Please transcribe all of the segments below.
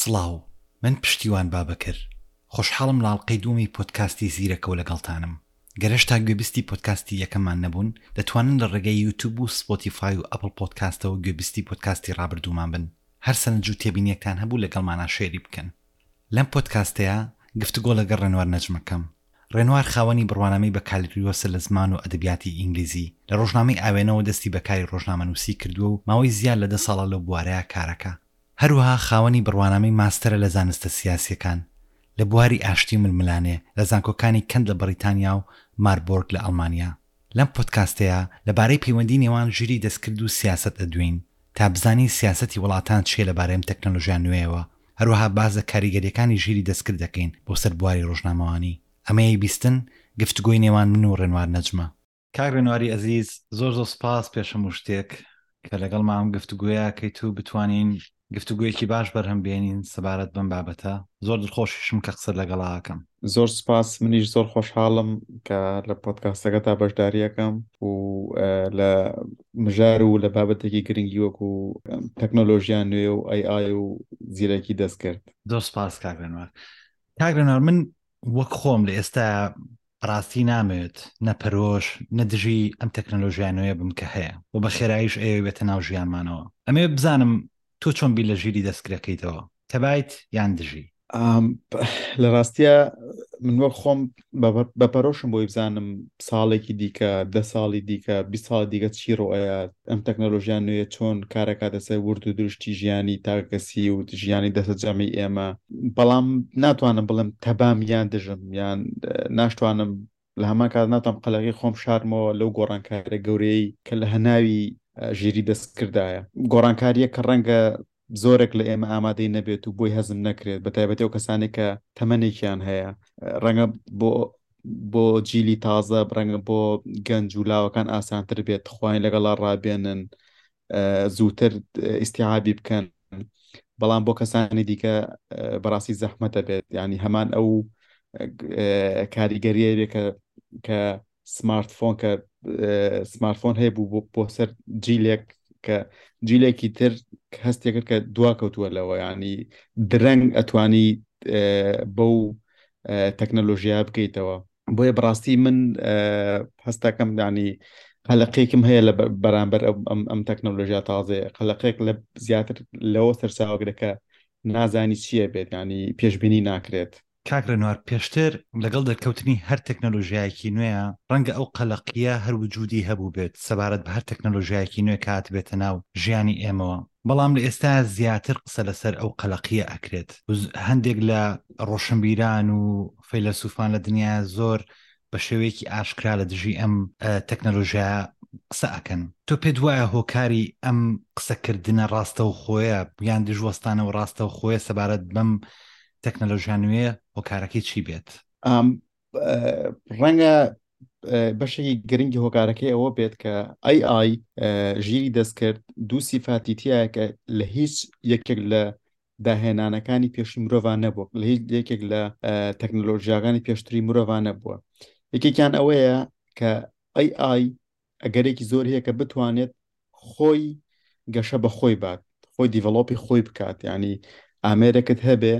سڵاو من پشتیوان بابەکر خۆشحاڵم لاڵقەی دووەمی پۆدکاستی زیرەکەو لەگەڵتانم گەرهشتا گوێبستی پۆدکاستی یەکەمان نەبوون دەتوانن لە ڕێگەی یوتوب و سپۆتیفای و ئەپڵ پۆدکاستەوە گوێبستی پۆدکاستی ڕابردوومان بن هەر سەرنج و تێبینیەکتان هەبوو لەگەڵمانا شێری بکەن لەم پۆدکاستەیا گفتوگۆ لەگەڵ ڕێنوار نەجم ئەکەم ڕێنوار خاوەنی بڕوانامەی بەکالریۆسە لە زمان و ئەدەبیاتی ئینگلیزی لە ڕۆژنامەی ئاوێنەوە دەستی بەکاری ڕۆژنامەنووسی کردووە و ماوەی زیاد لە دە ساڵە لەو بوارەیا کارەکا هەروەها خاوەنی بڕوانامەی ماستەرە لە زانستە سیاسیەکان لە بواری ئاشتی و ململانێ لە زانکۆکانی کەنت لە بەڕیتانیا و ماربۆرگ لە ئەڵمانیا. لەم پۆدکاستەیا لەبارەی پەیوەندی نێوان ژیری دەستکرد و سیاسەت ئەدوێین تا بزانین سیاسەتی وڵاتان چیە لەبارەی ئەم تەکنەلۆژیا نوێیەوە، هەروەها باس لە کاریگەریەکانی ژیری دەستکرد دەکەین بۆ سەر بواری ڕۆژنامەوانی. ئەمەیەی بیستن، گفتوگۆی نێوان من و ڕێنوار نەجمە. کاک ڕێنواری ئەزیز زۆر زۆر سوپاس پێش هەموو شتێک کە لەگەڵمان ئەم گفتوگۆیە ئەکەیت و بتوانین گفتوگۆیەکی باش بەرهەم بێنین سەبارەت بەم بابەتە زۆر دڵخۆشیشم کە قسەت لەگەڵا ئەکەم. زۆر سوپاس منیش زۆر خۆشحاڵم کە لە پۆدکاستەکەتا بەشداری ئەکەم و لە مژار و لە بابەتێکی گرنگی وەکو تەکنۆلۆژیا نوێ و ئای ئای و زیرەکی دەست کرد زۆر سوپاس کاک رێنوار کاک رێنوار من وەک خۆم لە ئێستا بەڕاستی نامەوێت نە پەرۆش نە دژی ئەم تەکنەلۆژیا نوێیە بم کە هەیە و بە خێراییش ئەیەوێ بێتە ناو ژیانمانەوە. ئەمەوێت بزانم تۆ چۆن بیر لە ژیری دەستکرەکەیتەوە، تەبایت یان دژی؟ لە ڕاستیا من وەک خۆم بە پەرۆشم بۆی بزانم ساڵێکی دیکە، دە ساڵی دیکە، بیست ساڵی دیکە چی ڕوو ئەیات. ئەم تەکنەلۆژیا نوێیە چۆن کارەکاتە سەر ورد و درشتی ژیانی تاکەکەسی و ژیانی دەسە جەمعی ئێمە بەڵام ناتوانم بڵم تەبام یان دژم یان ناشتوانم لە هەمان کات ناتام قەلەغی خۆم شارمەوە لەو گۆڕانکارە گەورەی کە لە هەناوی ژیری دەستکردایە گۆڕانکاریە کە ڕەنگە زۆرێک لە ئێمە ئامادەی نەبێت و بۆی هەزم نەکرێت بە تایبەتی ئەو کەسانێک کە تەمەێکیان هەیە ڕەنگە بۆ بۆ جیلی تازە ڕەنگە بۆ گەنج و لاوەکان ئاسانتر بێت خوین لەگەڵا ڕابێنن زووتر ئیسیعابی بکەن بەڵام بۆ کەسانی دیکە بەڕاستی زەحمەتە بێت ینی هەمان ئەو کاریگەریە بێ کە کە سمارتفۆن کە سمارتفۆن هەیە بوو بۆ سەر جیلێک کە جیلێکی تر هەستێکرد کە دوا کەوتووە لەوە ینی درەنگ ئەتوانی بەو تەکنەلۆژیا بکەیتەوە بۆیە بڕاستی من هەستەکەم دانی قەلقێکم هەیە لە بەرامبەر ئەم تەکنەلۆژیا تازێ قەلقێک لە زیاتر لەوە سەرچاوەگرەکە نازانی چییە بێت ینی پێشببینی ناکرێت کاک رێنوار پێشتر لەگەڵ دەرکەوتنی هەر تەکنەلۆژیایەکی نوێ رەنگە ئەو قەلەقییە هەر وجودی هەبووبێت سەبارەت بە هەر تەکنەلۆژیایەکی نوێ کە هاتبێتە ناو ژیانی ئێمەوە بەڵام لە ئێستا زیاتر قسە لەسەر ئەو قەلەقییە ئەکرێت و هەندێک لە رۆشنبیران و فەیلەسوفان لە دنیای زۆر بە شێوەیەکی ئاشکرا لە دژی ئەم تەکنەلۆژیا قسە ئەکەن تۆ پێت وایە هۆکاری ئەم قسەکردنە ڕاستەوخۆیە یان دژوەستانەوە ڕاستەوخۆیە سەبارەت بەم تەکنەلۆژیا نوێ هۆکارەکەی چی بێت؟ ڕەنگە بەشێکی گرنگی هۆکارەکەی ئەوە بێت کە ئای ئای ژیری دەستکرد دوو سیفاتی تایە کە لە هیچ یەکێک لە داهێنانەکانی پێشی مرۆڤان نەبوو لە هیچ یەکێک لە تەکنۆلۆژیاکانی پێشتری مرۆڤان نەبووە یەکێکیان ئەوەیە کە ئەی ئای ئەگەرێکی زۆر هەیە کە بتوانێت خۆی گەشە بە خۆی بات خۆی دیڤڵۆپی خۆی بکات ینی ئامێرەکەت هەبێ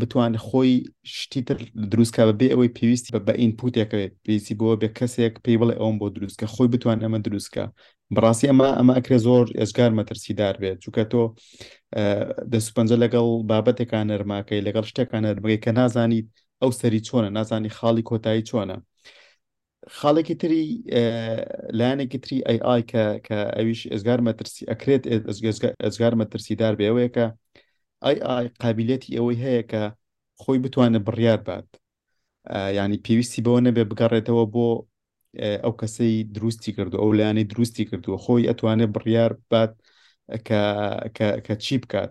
بتوان خۆی شتی تر دروستکە بە بێ ئەوەی پێویستی بە بە ئینپوتێکەوێت پێویستی بۆ بێ کەسێک پێی بڵێ ئەوم بۆ دروستکە خۆی بتوان ئەمە دروستکە بڕاستی ئەمە ئەمە ئەکرێ زۆر ئێزگار مەترسیدار بێت چووکە تۆ دەست پەنجە لەگەڵ بابەتێکان نەرماکەی لەگەڵ شتێکان نەرمەکەی کە نازانیت ئەو سەری چۆنە نازانی خاڵی کۆتایی چۆنە خاڵێکی تری لایەنێکی تری ئەی ئای کە کە ئەویش ئێزگار مەترسی ئەکرێت ئەزگار مەترسیدار بێەوەیەکە ئای ئای قابلەتی ئەوەی هەیە کە خۆی بتوانێت بڕیار بات ینی پێویستی بەوە نەبێ بگەڕێتەوە بۆ ئەو کەسەی دروستی کردو ئەو لایانی دروستی کردووە خۆی ئەتوانێت بڕیار بات کە چی بکات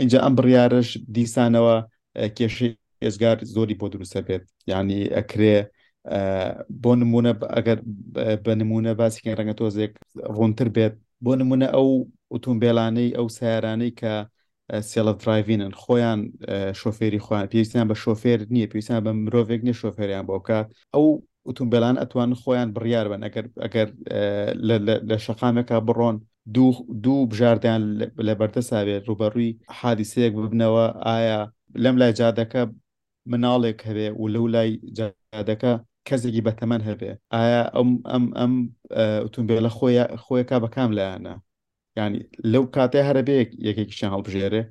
ئینجا ئەم بڕیارەش دیسانەوە کێشەی ئێزگار زۆری بۆ دروستە بێت یعنی ئەکرێ بۆ نمونە ئەگەر بە نمونە باسیکەین ڕەنگە تۆزێک ڕوونتر بێت بۆ نمونە ئەو ئۆتۆمبیلانەی ئەو سیارانەی کە سێڵە درایڤینن خۆیان شۆفێری خۆیان پێویستیان بە شۆفێر نییە پێویستیان بە مرۆڤێک نیە شۆفێریان بۆ بکات ئەو ئوتومبێلان ئەتوانن خۆیان بڕیار بەن ئەگەر ئەگەر لە شەقامێکا بڕۆن دوو دوو بژاردەیان لە بەردەساوێت ڕوبەڕووی حادیسەیەک ببنەوە ئایا لەم لای جادەکە مناڵێک هەبێ و لەو لای جادەکە کەسێکی بەتەمەن هەبێ ئایا ئەم ئەم ئەم ئوتومبێلە خۆی خۆیەکە بەکام لایەنە ینی لەو کاتێ هەرە بێ یەکێکیشان هەڵبژێرێ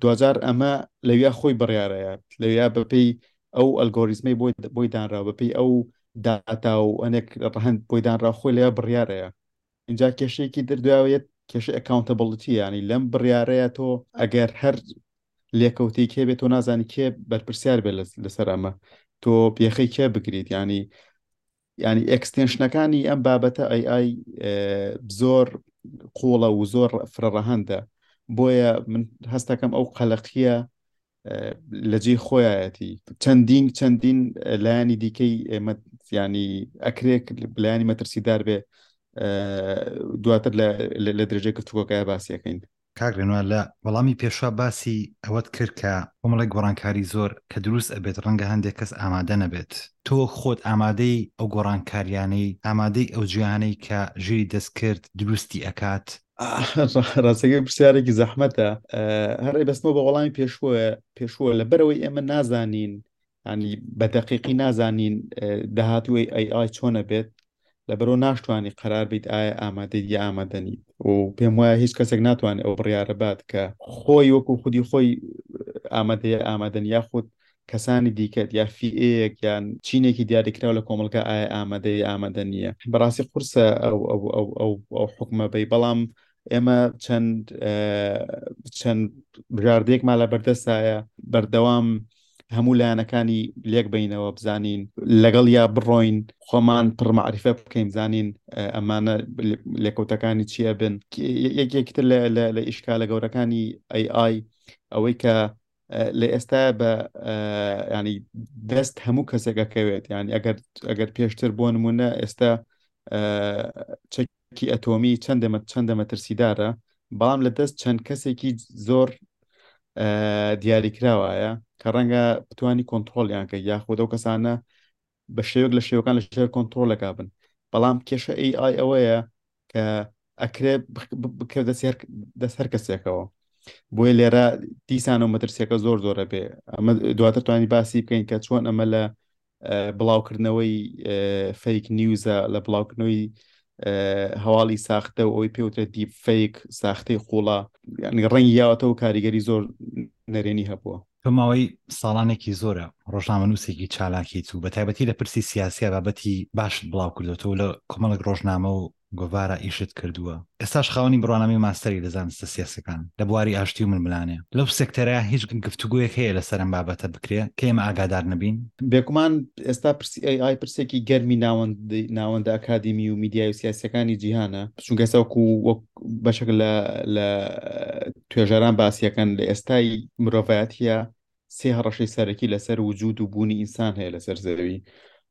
دوجار ئەمە لەویا خۆی بڕارەیە لەویا بەپی ئەو ئەلگۆریزمی بۆی بۆی دانرا بەپی ئەو داتا و ئەنێک ڕەهند بۆی دانرا خۆی لە بڕارەیە اینجا کێشەیەکی دەرداوێت کێشە ئەکاونتەبڵتی ینی لەم بڕارەیە تۆ ئەگەر هەر لێکەوتی کێ بێت تۆ نازانی کێ بەرپرسیار بێت لەسەر ئەمە تۆ پێخی کێ بگریت ینی یانی ئێکستێنشنەکانی ئەم بابەتە ئەی ئای زۆر قوڵە و زۆر فرەڕەهندە بۆیە من هەستەکەم ئەو قەلەقیە لە جێی خۆیەتی چەندین چەندین لایانی دیکەی ئێمە ینی ئەکرێک بلایانی مەترسیدار بێ دواتر لە درێژەی گفتوگۆکە باسیەکەین کاک رێنوا لە وەڵامی پێشوا باسی ئەوەت کرد کە کۆمەڵێک گۆڕانکاری زۆر کە دروست ئەبێت رەنگە هەندێک کەس ئامادە نەبێت، تۆ وەک خۆت ئامادەی ئەو گۆڕانکاریانەی، ئامادەی ئەو جیهانەی کە ژیری دەستکرد دروستی ئەکات؟ راستەکەی پرسیارێکی زەحمەتە هەر ئەیبەستمەوە بە وەڵامی پێشووە پێشووە لەبەر ئەوەی ئێمە نازانین ینی بە دەقیقی نازانین داهاتووی AI چۆنە بێت لەبەرو ناشتوانی قەرار بیت ئایا ئامادەیت یا ئامادە نیت و پێم وایە هیچ کەسێک ناتوانێت ئەو بڕیارە بات کە خۆی وەکو خودی خۆی ئامادەیە ئامادەن یاخود کەسانی دیکەت یا فیئەیەک یان چینێکی دیاریکراو لە کۆمەلگا ئایا ئامادەی ئامادە نییە بەڕاستی قورسە ئەو ئەو ئەو ئەو ئەو حکومە بی بەڵام ئێمە چەند چەند بژاردەیەکمان لە بەردەستایە بەردەوام هەموو لایەنەکانی لێک بینەوە بزانین لەگەڵ یا بڕۆین خۆمان پڕمەعریفە بکەین زانین ئەمانە لێکەوتەکانی چییە بن یەکێکتر لە ئیشکا لە گەورەکانی ئەی ئای ئەوەی کە لە ئێستا بە ینی دەست هەموو کەسێکەکەوێت ینی ئەگەر ئەگەر پێشتر بۆ نمونە ئێستا چەکی کی ئەتۆمی چەندە چەندە مەترسیدارە بەڵام لە دەست چەند کەسێکی زۆر دیاریکراوایە کە ڕەنگە بتانی کۆنتترۆلیان کە یاخود ئەو کەسانە بە شێوک لە شێوەکان لە شێر کۆنتترۆلەکە بن بەڵام کێشە ئەی ئای ئەوەیە کە ئەکرێ بکرێت دەسێر دەست هەر کەسێکەوە بۆیە لێرە دیسان و مەترسیەکە زۆر زۆرە بێ ئەمە دواتر توانی باسی بکەین کە چۆن ئەمە لە بڵاوکردنەوەی فەیک نیوزە لە بڵاوکردنەوەی هەواڵی ساختە و ئەوی پێوترە دی فەیک ساختەی قوڵە ینی ڕەنگی یاوەتەوە کاریگەری زۆر نەرێنی هەبووە بە ماوەی ساڵانێکی زۆرە ڕۆژنامە نووسێکی چالاکیت و بە تایبەتی لە پرسی سیاسیە بابەتی باشت بڵاو کردوەوە لە کۆمەڵک ڕۆژنامە و گۆڤارە ئیشت کردووە، ئێستاش خاوەنی بڕوانامەی ماستەری لە زانستە سیاسیەکان لە بواری ئاشتی و ململانێ، لەو سێکتەرە هیچ گفتوگۆیەک هەیە لەسەر ئەم بابەتە بکرێ کە ئێمە ئاگادار نەبین؟ بێگومان ئێستا پرسی ئەی ئای پرسێکی گەرمی ناوەند ناوەندە ئەکادیمی و میدیای و سیاسیەکانی جیهانە، چونکە ئێستا وەکو وەک بەشێک لە لە توێژەران باسیەکەن لە ئێستای مرۆڤایەتیە سێ هەڕەشەی سەرەکی لەسەر وجود و بوونی ئینسان هەیە لەسەر زەوی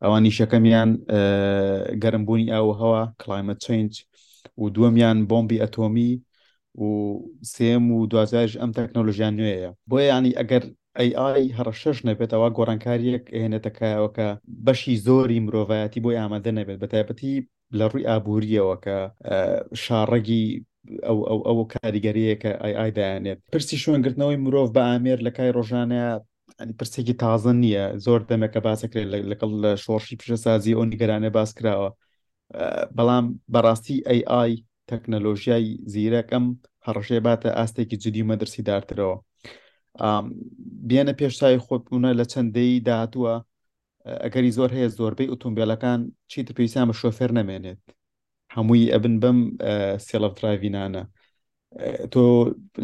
ئەوان نیشەکەمیان گەرمبوونی ئاو هەوا کلایمەت چنج و دووەمیان بۆمبی ئەتۆمی و سێم و دوازارش ئەم تەکنۆلژیان نوێیە بۆ ینی ئەگەر AI هەڕەشەش نەبێتەوە گۆڕانکاریەک هێنێتە کایەوەکە بەشی زۆری مرۆڤایەتی بۆی ئامادە نەبێت بە تایبەتی لە ڕووی ئابوورییەوە کە شاڕەگی ئەو ئەو کاریگەریە کە ئای ئای دایانێت پرسی شوێن گرتنەوەی مرۆڤ بە ئامێر لە کای ڕۆژانە ئەنی پرسێکی تازە نییە زۆر دەمێکە باسەکرێت لەگەڵ لە شۆڕشی پیشەسازی ئەو نیگەرانە باس کراوە بەڵام بەڕاستی ئەی ئای تەکنەلۆژیای زیرەکەم هەڕەشێ باتە ئاستێکی جدی و مەدرسی دارترەوە بێنە پێشتای خۆتبوونە لە چەندەی داهاتووە ئەگەری زۆر هەیە زۆربەی ئۆتۆمبیلەکان چیتر پێویستیان بە شۆفێر نەمێنێت هەمووی ئەبن بەم سێڵف درایڤینانە تۆ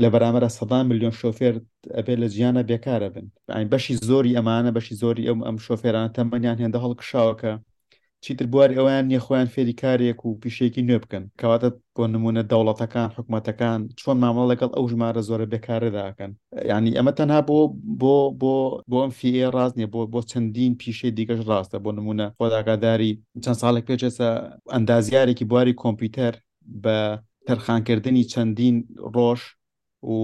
لە بەرامەرە سەدان میلیۆن شۆفێر ئەبێ لە جیانە بێکارە بن بەشی زۆری ئەمانە بەشی زۆری ئەم ئەم شۆفێرانە تەمەنیان هێندە هەڵکشاوەکە چیتر بواری ئەویان نیە خۆیان فێری کارێک و پیشێکی نوێ بکەن کەواتە بۆ نموونە دەوڵەتەکان، حکومەتەکان چۆن مامەڵە لەگەڵ ئەو ژمارە زۆرە بێکارەدا ئەکەن؟ یانی ئەمە تەنها بۆ بۆ بۆ بۆ ئەم فییەیە ڕاست نییە، بۆ بۆ چەندین پیشەی دیکەش ڕاستە، بۆ نموونە خۆداگاداری چەند ساڵێک پێش ئێستا ئەندازیارێکی بواری کۆمپیوتەر بە تەرخانکردنی چەندین ڕۆژ و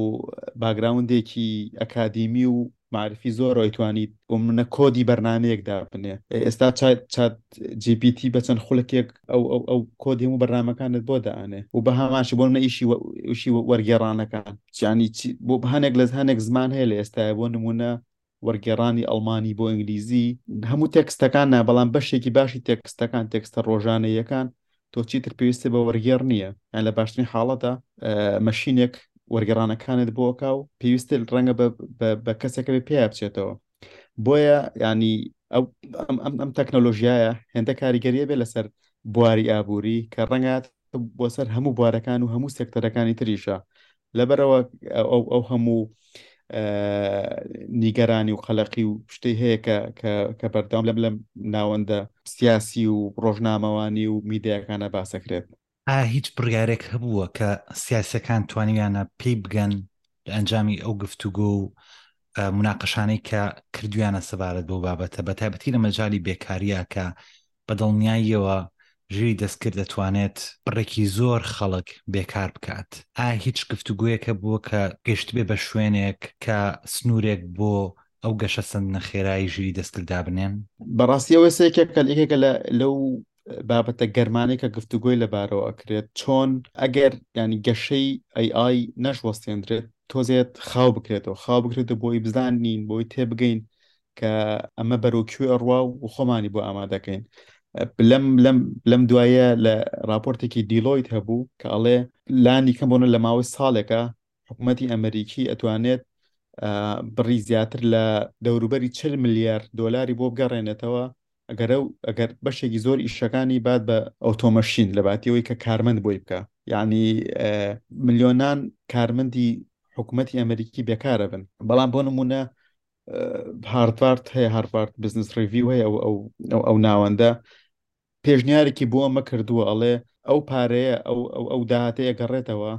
باگراوندێکی ئەکادیمی و معرفی زۆر ئەویتوانیت بۆ منە کۆدی بەرنمەیەک دابنێ ئێستا چات GPT بە چەند خولکێک ئەو ئەو ئەو کۆدیم و بەرنمەکانت بۆ دانێ و بە هەماشی بۆ نەئیشی وشی وەرگێڕانەکان چیانی بۆ هەنێک لە هەنێک زمان هەیە لە ئێستا بۆ نمونە وەرگێڕانی ئەڵمانی بۆ ئینگلیزی. هەموو تێکستەکان نا، بەڵام بەشێکی باشی تێکستەکان، تێکستە ڕۆژانەییەکان، تۆ چیتر پێویستت بە وەرگێڕ نییە، یان لە باشترین حاڵەتدا مەشینێک وەرگێڕانەکانت بۆ ئەکا و پێویستت ڕەنگە بە کەسێکە بێ پێیا بچێتەوە. بۆیە یانی ئەو ئەم تەکنەلۆژیایە هێندە کاریگەریە بێ لەسەر بواری ئابووری کە ڕەنگە بۆ سەر هەموو بوارەکان و هەموو سێکتەرەکانی تریشە لەبەرەوە ئەو هەموو نیگەرانی و قەلەقی و شتەی هەیە کە بەردەوام لەم لەم ناوەندە سیاسی و ڕۆژنامەوانی و میدیاکانە باسەکرێت ئایا هیچ بڕیارێک هەبووە کە سیاسەکان توانیانە پێی بگەن لە ئەنجامی ئەو گفتوگۆ و مناقەشانەی کە کردویانە سەبارەت بۆ بابەتە بە تایبەتی لە مەجای بێکاریە کە بە دڵنیاییەوە ژیری دەستکرد دەتوانێت بڕێکی زۆر خەڵک بێکار بکات، ئایا هیچ گفتوگۆیەک هەبووە کە گەشتبێ بە شوێنێک کە سنوورێک بۆ ئەو گەشەسەندنە خێرای ژیری دەستکرد دابنێن؟ بە ڕاستی ئەوە ئێستا یەکێکە لە یەکێکە لە لەو بابەتە گەرمانەی کە گفتوگۆی لە بارەوە ئەکرێت چۆن ئەگەر یانی گەشەی ئەی ئای نەشوەستێندرێت تۆزێت خاو بکرێتەوە خاو بکرێتەوە بۆی بزانین بۆی تێبگەین کە ئەمە بەرەو کوێ ئەڕوا و خۆمانی بۆ ئامادەکەین لەم لەم لەم دوایە لە راپۆرتێکی دیلۆیت هەبوو کە ئەڵێ لانی کەم بۆنە لە ماوەی ساڵێکە حکوومەتی ئەمریکی ئەتوانێت بڕی زیاتر لە دەوروبەری چل ملیار دۆلاری بۆ بگەڕێنێتەوە ئەگەرە و ئەگەر بەشێکی زۆر ئیشەکانی بات بە ئۆتۆمەشین لە باتیەوەی کە کارمەند بۆی بکە یعنی ملیۆنان کارمەندی حکوومەتتی ئەمریکی بێکارە بن بەڵام بۆ نمونە هارڤارد هەیە هارڤارد بزنس ڕیڤیو هەیە ئەو ناوەندە پێشنیارێکی بۆ ئەمە کردووە ئەڵێ ئەو پارەیە ئەو ئەو داهاتەیە گەڕێتەوە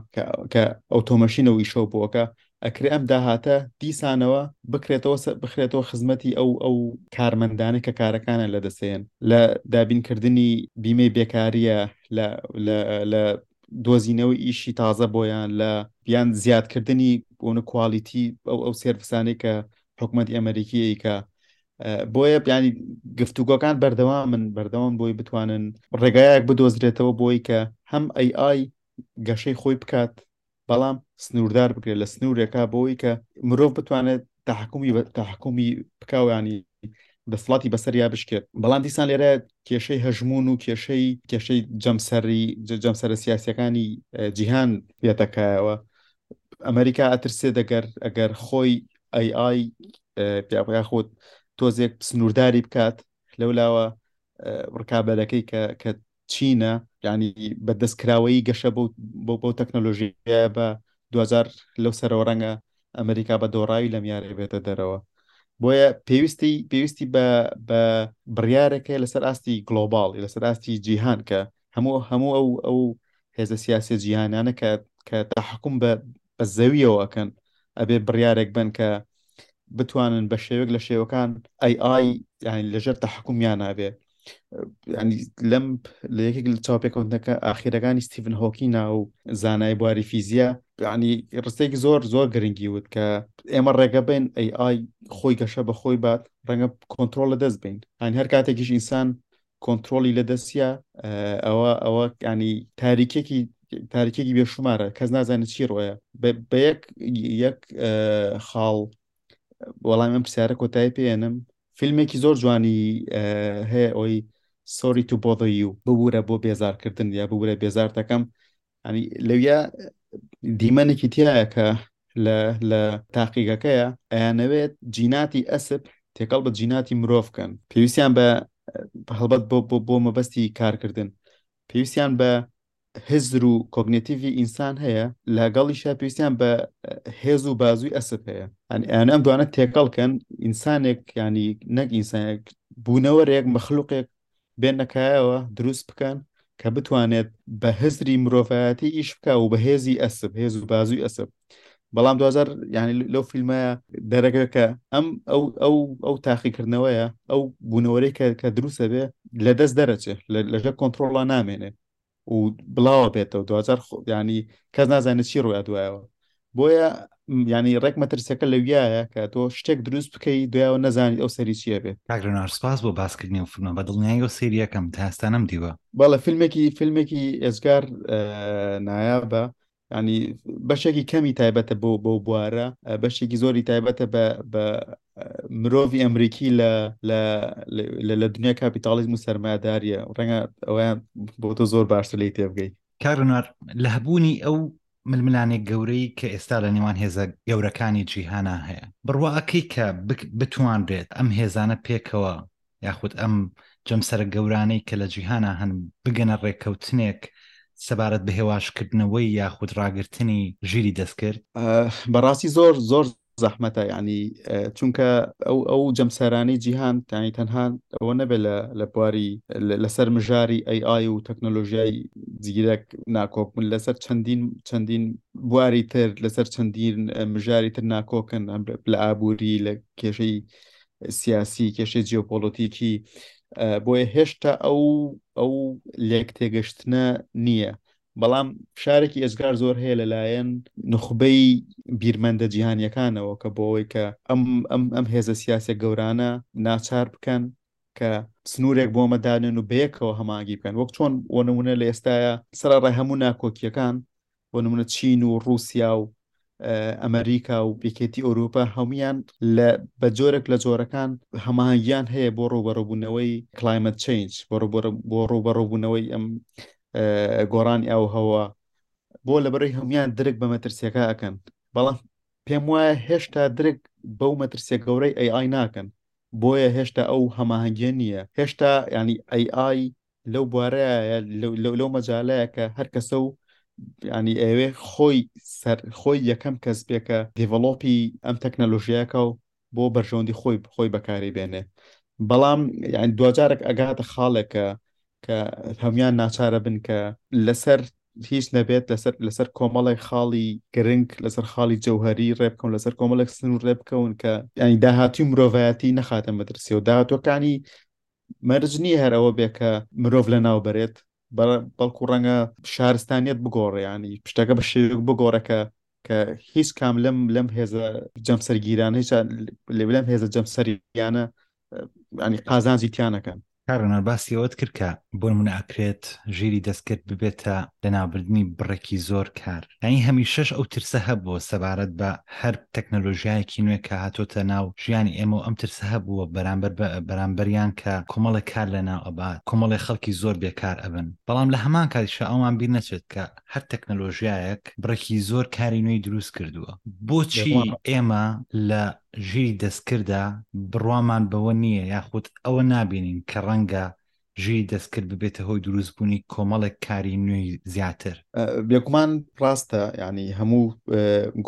کە ئۆتۆمەشینە و ئیشەو بۆکە ئەکرێ ئەم داهاتە دیسانەوە بکرێتەوە بخرێتەوە خزمەتی ئەو ئەو کارمەندانە کە کارەکانە لە دەسێن لە دابینکردنی بیمەی بێکاریە لە دۆزینەوەی ئیشی تازە بۆیان لە یان زیادکردنی بۆنە کوالیتی ئەو ئەو سێرفسانەی کە حکوومەتی ئەمریکیی کە بۆیە بیانی گفتوگۆکان بەردەوام من بەردەوام بۆی بتوانن ڕێگایەک بدۆزرێتەوە بۆی کە هەم ئەی ئای گەشەی خۆی بکات بەڵام سنووردار بکرێت لە سنوورێکا بۆی کە مرۆڤ بتوانێت تاحکومی بە تاحکومی بکاوانی دەسڵاتی بەسەریا بشکێت بەڵام دیسان لێرە کێشەی هەژمون و کێشەی کێشەی جەمسەری جەمسەرە سیاسەکانی جیهان بێتەکایەوە ئەمریکا ئەترسێ دەگەر ئەگەر خۆی ئەی ئای پیاپیا خۆت تۆزێک سنوورداری بکات لەولاوە ڕکابەرەکەی کە چینە یعنی بە دەستکراوەیی گەشە بۆ تەکنەلۆژی بە دوزار لەو سەرەوە ڕەنگە ئەمریکا بە دۆڕاوی لەم یارە بێتە دەرەوە بۆیە پێویستی پێویستی بە بە بڕیارەکە لەسەر ئاستی گلۆباڵ لەسەر ئاستی جیهان کە هەموو هەموو ئەو ئەو هێزە سیاسە جیهانانە کە کە تاحکم بە بە زەویەوە ئەکەن ئەبێ بڕیارێک بن کە بتوانن بە شێوێک لە شێوەکان ئەی ئای یعنی لەژێر تەحکومیان نابێ ینی لەم لە یەکێک لە چاوپێکەوتنەکە ئاخیرەکانی ستیڤن هۆکینا و زانای بواری فیزیا ینی ڕستێکی زۆر زۆر گرنگی وت کە ئێمە ڕێگە بین ئەی ئای خۆی گەشە بە خۆی بات ڕەنگە کۆنتترۆل لە دەست بین هەن هەر کاتێکیش ئینسان کۆنترۆڵی لە دەستە ئەوە ئەوە ینی تاریکێکی تاریکێکی بێشمارە کەس نازانێت چی ڕۆیە بە یەک یەک خاڵ وەڵام ئەم پرسیارە کۆتایی پێێنم فیلمێکی زۆر جوانی هەیە ئەوی سۆری تو بۆدە و ببوورە بۆ بێزارکردن یا ببوورە بێزارتەکەم ئەنی لەویا دیمەنێکی تایە کە لە لە تاقیگەکەیە ئەیانەوێت جیناتی ئەسب تێکەڵ بە جیناتی مرۆڤ بکەن پێویستیان بە هەڵبەت بۆ بۆ بۆ مەبەستی کارکردن پێویستیان بە هزر و کۆگنێتیڤی ئینسان هەیە لەگەڵیشە پێویستیان بە هێز و بازووی ئەسب هەیە ئەن ئەم دوانە تێکەڵکەن ئینسانێک ینی نەک ئینسانێک بوونەوەرێک مەخلوقێک بێنە کایەوە دروست بکەن کە بتوانێت بە هزری مرۆڤایەتی ئیش بک و بە هێزی ئەسب هێز و بازوی ئەسب بەڵام دوزار ینی لەو فیلمە دەرەگە کە ئەم ئەو ئەو ئەو تاقیکردنەوەیە ئەو بوونەوەی کە کە دروستە بێ لە دەست دەرەچێ لەژە کۆنتترۆڵا نامێنێ و بڵاوە بێتەوە دوجار ینی کەس نازانێت چی ڕوویا دوایەوە بۆیە ینی ڕێک مەترسیەکە لەویایە کە تۆ شتێک دروست بکەی دوایەوە نەزانانی ئەو سەری چیە بێت کاگرنار سپاس بۆ باسکردنی و فیلمە بە دڵنیایی و سریەکەم تاستانم دیوە بەڵە فیلمێکی فیلمێکی ئێزگار نایابە ینی بەشێکی کەمی تایبەتە بۆ بەو بوارە بەشێکی زۆری تایبەتە بە مرۆڤی ئەمریکی لە لە دنیا کاپیتاڵیزم و سەرماداریە ڕەنگە ئەویان بۆ تۆ زۆر باشتر لی تێبگەی کارنار لە هەبوونی ئەو ململانێک گەورەی کە ئێستا لە نێوان هێزە گەورەکانی جیهانا هەیە بڕواکەی کە بتوانرێت ئەم هێزانە پێکەوە یاخود ئەم جەمسەرە گەورانەی کە لە جیهانا هەن بگەنە ڕێککەوتنێک سەبارەت بە هێواشکردنەوەی یاخود ڕاگرتنی ژیری دەستکرد بەڕاستی زۆر زۆر زەحمەتە ینی چونکە ئەو ئەو جەمسەرانی جیهان تانی تەنها ئەوە نەبێت لە لە بواری لەسەر مژاری ئەی ئای و تەکنۆلۆژیای زیرەک ناکۆک من لەسەر چەندین چەندین بواری تر لەسەر چەندین مژاری تر ناکۆکن لە ئابووری لە کێشەی سیاسی کێشەی جیۆپۆلۆتیکی بۆیە هێشتا ئەو ئەو لێک تێگەشتنە نییە بەڵام فشارێکی ئێزگار زۆر هەیە لەلایەن نخبەی بیرمەندە جیهانیەکانەوە کە بۆەوەی کە ئەم ئەم ئەم هێزە سیاسە گەورانە ناچار بکەن کە سنوورێک بۆ مەدانێن و بەیەکەوە هەماگی بکەن وەک چۆن وەنمونە لە ئێستاە سەرڕای هەموو ناکۆکیەکان بۆ نمونە چین و ڕوسیا و ئەمریکا و یەکێتی ئەوروپا هەمویان لە بە جۆرێک لە جۆرەکان هەماهەنگیان هەیە بۆ ڕوبەڕبوونەوەی کلایمەت چینج بۆ ڕوبەڕبوونەوەی ئەم گۆڕانی ئاو هەوە بۆ لەبەرەی هەمویان درک بە مەترسیەکە ئەکەن بەڵام پێم وایە هێشتا درک بەو مەترسیە گەورەی ئەی ئای ناکەن بۆیە هێشتا ئەو هەماهەنگیە نییە هێشتا ینی ئەی ئای لەو بوارەیە لەو مەجالەیە کە هەر کەسە و ینی ئەوێ خۆی سەر خۆی یەکەم کەس بێکە دیڤڵۆپی ئەم تەکنەلۆژیاکە و بۆ بەرژەوەندی خۆی خۆی بەکاری بێنێ بەڵام دوجارێک ئەگاتە خاڵێکە کە هەموان ناچارە بن کە لەسەر هیچ نەبێت لەسەر لەسەر کۆمەڵێک خاڵی گرنگ لەسەر خاڵی جەوهری ڕێبکەون لەسەر کۆمەڵێک سن و ڕێبکەون کە ینی داهاتی مرۆڤایەتی نەخاتە مەدرسیەوە داهاتوەکانی مەرج نییە هەر ئەوە بێ کە مرۆڤ لە ناو بەرێت بەڵکو ڕەنگە شارستانیت بگۆڕیانی پشتەکە بە شێوک بگۆڕەکە کە هیچ کام لەم لەم هێزە جەمسەرگیران هیچ لەم هێزە جەمسەریانە ینی قازانجی تیانەکەن کارەنە باسی ئەوەت کرد کە بۆ منە ئەکرێت ژیری دەستکرد ببێتە لەناوبردنی بڕێکی زۆر کار یانی هەمیشەش ئەو ترسە هەبووە سەبارەت بە هەر تەکنەلۆژیایەکی نوێ کە هاتۆتە ناو ژیانی ئێمە و ئەم ترسە هەبووە بەرامبەر بە بەرامبەریان کە کۆمەڵێک کار لەناو ئەبات کۆمەڵێ خەڵکی زۆر بێکار ئەبن بەڵام لە هەمان کاتیشا ئەومان بیر نەچێت کە هەر تەکنەلۆژیایەک بڕێکی زۆر کاری نوێی دروست کردووە بۆچی ئێمە لە ژیری دەستکردە بڕوامان بەوە نییە یاخود ئەوە نابینین کە ڕەنگە ژیری دەستکرد ببێتە هۆی دروستبوونی کۆمەڵێک کاری نوێی زیاتر. بێگومان ڕاستە یعنی هەموو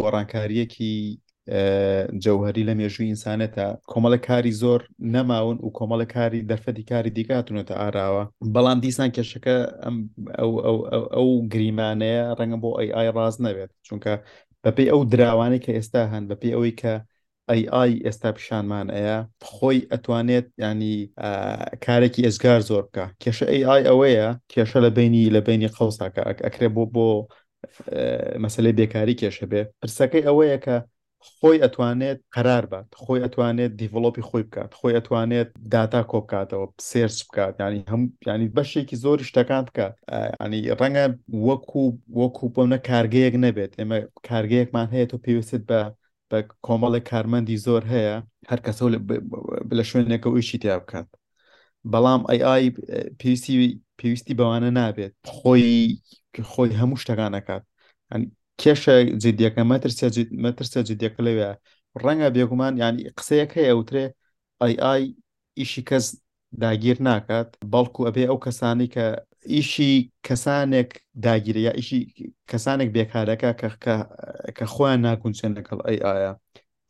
گۆڕانکاریەکی جەوهری لە مێژووی ئینسانێتە کۆمەڵە کاری زۆر نەماون و کۆمەڵە کاری دەرفەتی کاری دیکاتونەتە ئاراوە بەڵام دیسان کێشەکە ئەو گریمانەیە ڕەنگە بۆ ئەی ئای ڕاز نەبێت چونکە بەپی ئەو دراوانەی کە ئێستا هەن بەپی ئەوەی کە ئەی ئای ئێستا پیشانمان ئەیا خۆی ئەتوانێت ینی کارێکی ئێزگار زۆر بکە کێشە ئەی ئای ئەوەیە کێشە لە بینی لە بینی قەوساکە ئەکرێ بۆ بۆ مەسلەی بێکاری کێشە بێ پرسەکەی ئەوەیە کە خۆی ئەتوانێت قرار بات خۆی ئەتوانێت دیڤڵۆپی خۆی بکات خۆی ئەتوانێت داتا کۆبکاتەوە سێرچ بکات ینی هەم ینی بەشێکی زۆری شتەکان بکات ینی ڕەنگە وەکو وەکو بۆ نە کارگەیەک نەبێت ئێمە کارگەیەکمان هەیە تۆ پێویست بە بە کۆمەڵێک کارمەندی زۆر هەیە هەر کەسە لە شوێنێکە و ئیشی تیا بکات بەڵام ئەی ئای پێویستی پێویستی بەوانە نابێت خۆی خۆی هەموو شتەکانەکات کێشە جدیەکە مەترسە مەترسە جدیەکە لەوێ ڕەنگە بێگومان ینی قسەیەک هەیە ئەوترێ ئای ئای ئیشی کەس داگیر ناکات بەڵکو ئەبێ ئەو کەسانی کە ئیشی کەسانێک داگیرە یا ئیشی کەسانێک بێکارەکە کە خۆیان ناگونچێن لەگەڵ ئەی ئایا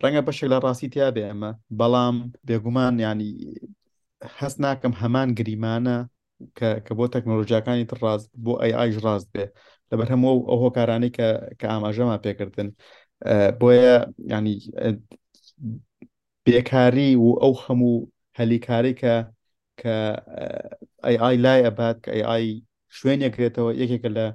ڕەنگە بەشێک لە ڕاستی تیا بێ ئەمە بەڵام بێگومان ینی هەست ناکەم هەمان گریمانە کە بۆ تەکنۆلۆژیاکانی تر ڕاست بۆ ئەی ئایش ڕاست بێ لەبەر هەموو ئەو هۆکارانەی کە ئاماژەمان پێکردن بۆیە ینی بێکاری و ئەو هەموو هەلی کارەی کە کە ئەی ئای لای ئەبات کە ئەی ئای شوێنی ئەگرێتەوە یەکێکە لە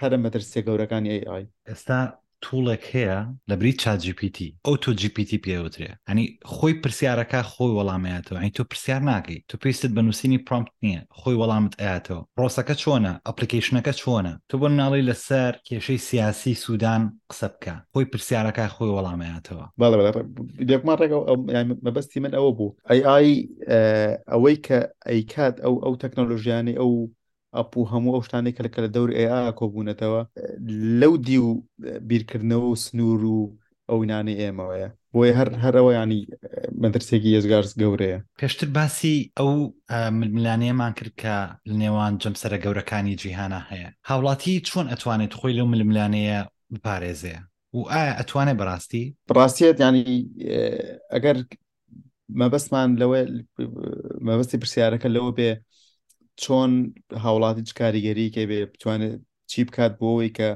هەرە مەترسیە گەورەکانی ئەی ئای. ئێستا توڵێک هەیە لە بری چات جی پی تی ئەوتۆ جی پی تی پێ ئەوترێ هەنی خۆی پرسیارەکە خۆی وەڵامەیەتەوە هەی تۆ پرسیار ناکەی تۆ پێویستت بە نووسینی پرۆمپت نییە خۆی وەڵامت ئەیاتەوە پڕۆسەکە چۆنە ئەپڵیکەیشنەکە چۆنە تۆ بۆ مناڵی لەسەر کێشەی سیاسی سودان قسە بکە خۆی پرسیارەکای خۆی وەڵام ئەیاتەوە. بەڵێ بەڵێ بێگومان ڕێک ئەو یانی مەبەستی من ئەوە بوو ئەی ئای ئەوەی کە ئەیکات ئەو ئەو تەکنەلۆژیانەی ئەو ئەپ و هەموو ئەو شتانەی کە لە کە لە دەوری ئەی ئا کۆبوونەتەوە لەو دیو بیرکردنەوە و سنوور و ئەو نانی ئێمەوەیە بۆیە هەر هەر ئەوە ینی مەدرسێکی ئێزگارس گەورەیە. پێشتر باسی ئەو ململانێمان کرد کە لەنێوان جەمسەرە گەورەکانی جیهانا هەیە، هاوڵاتی چۆن ئەتوانێت خۆی لەو ململانێیە بپارێزێ و ئایا ئەتوانێ بەڕاستی؟ بەڕاستیت ینی ئەگەر مەبەستمان لەوە مەبەستی پرسیارەکە لەوە بێ چۆن هاوڵاتی چ کاریگەریکە بێ بتوانێت چی بکات بۆەوەی کە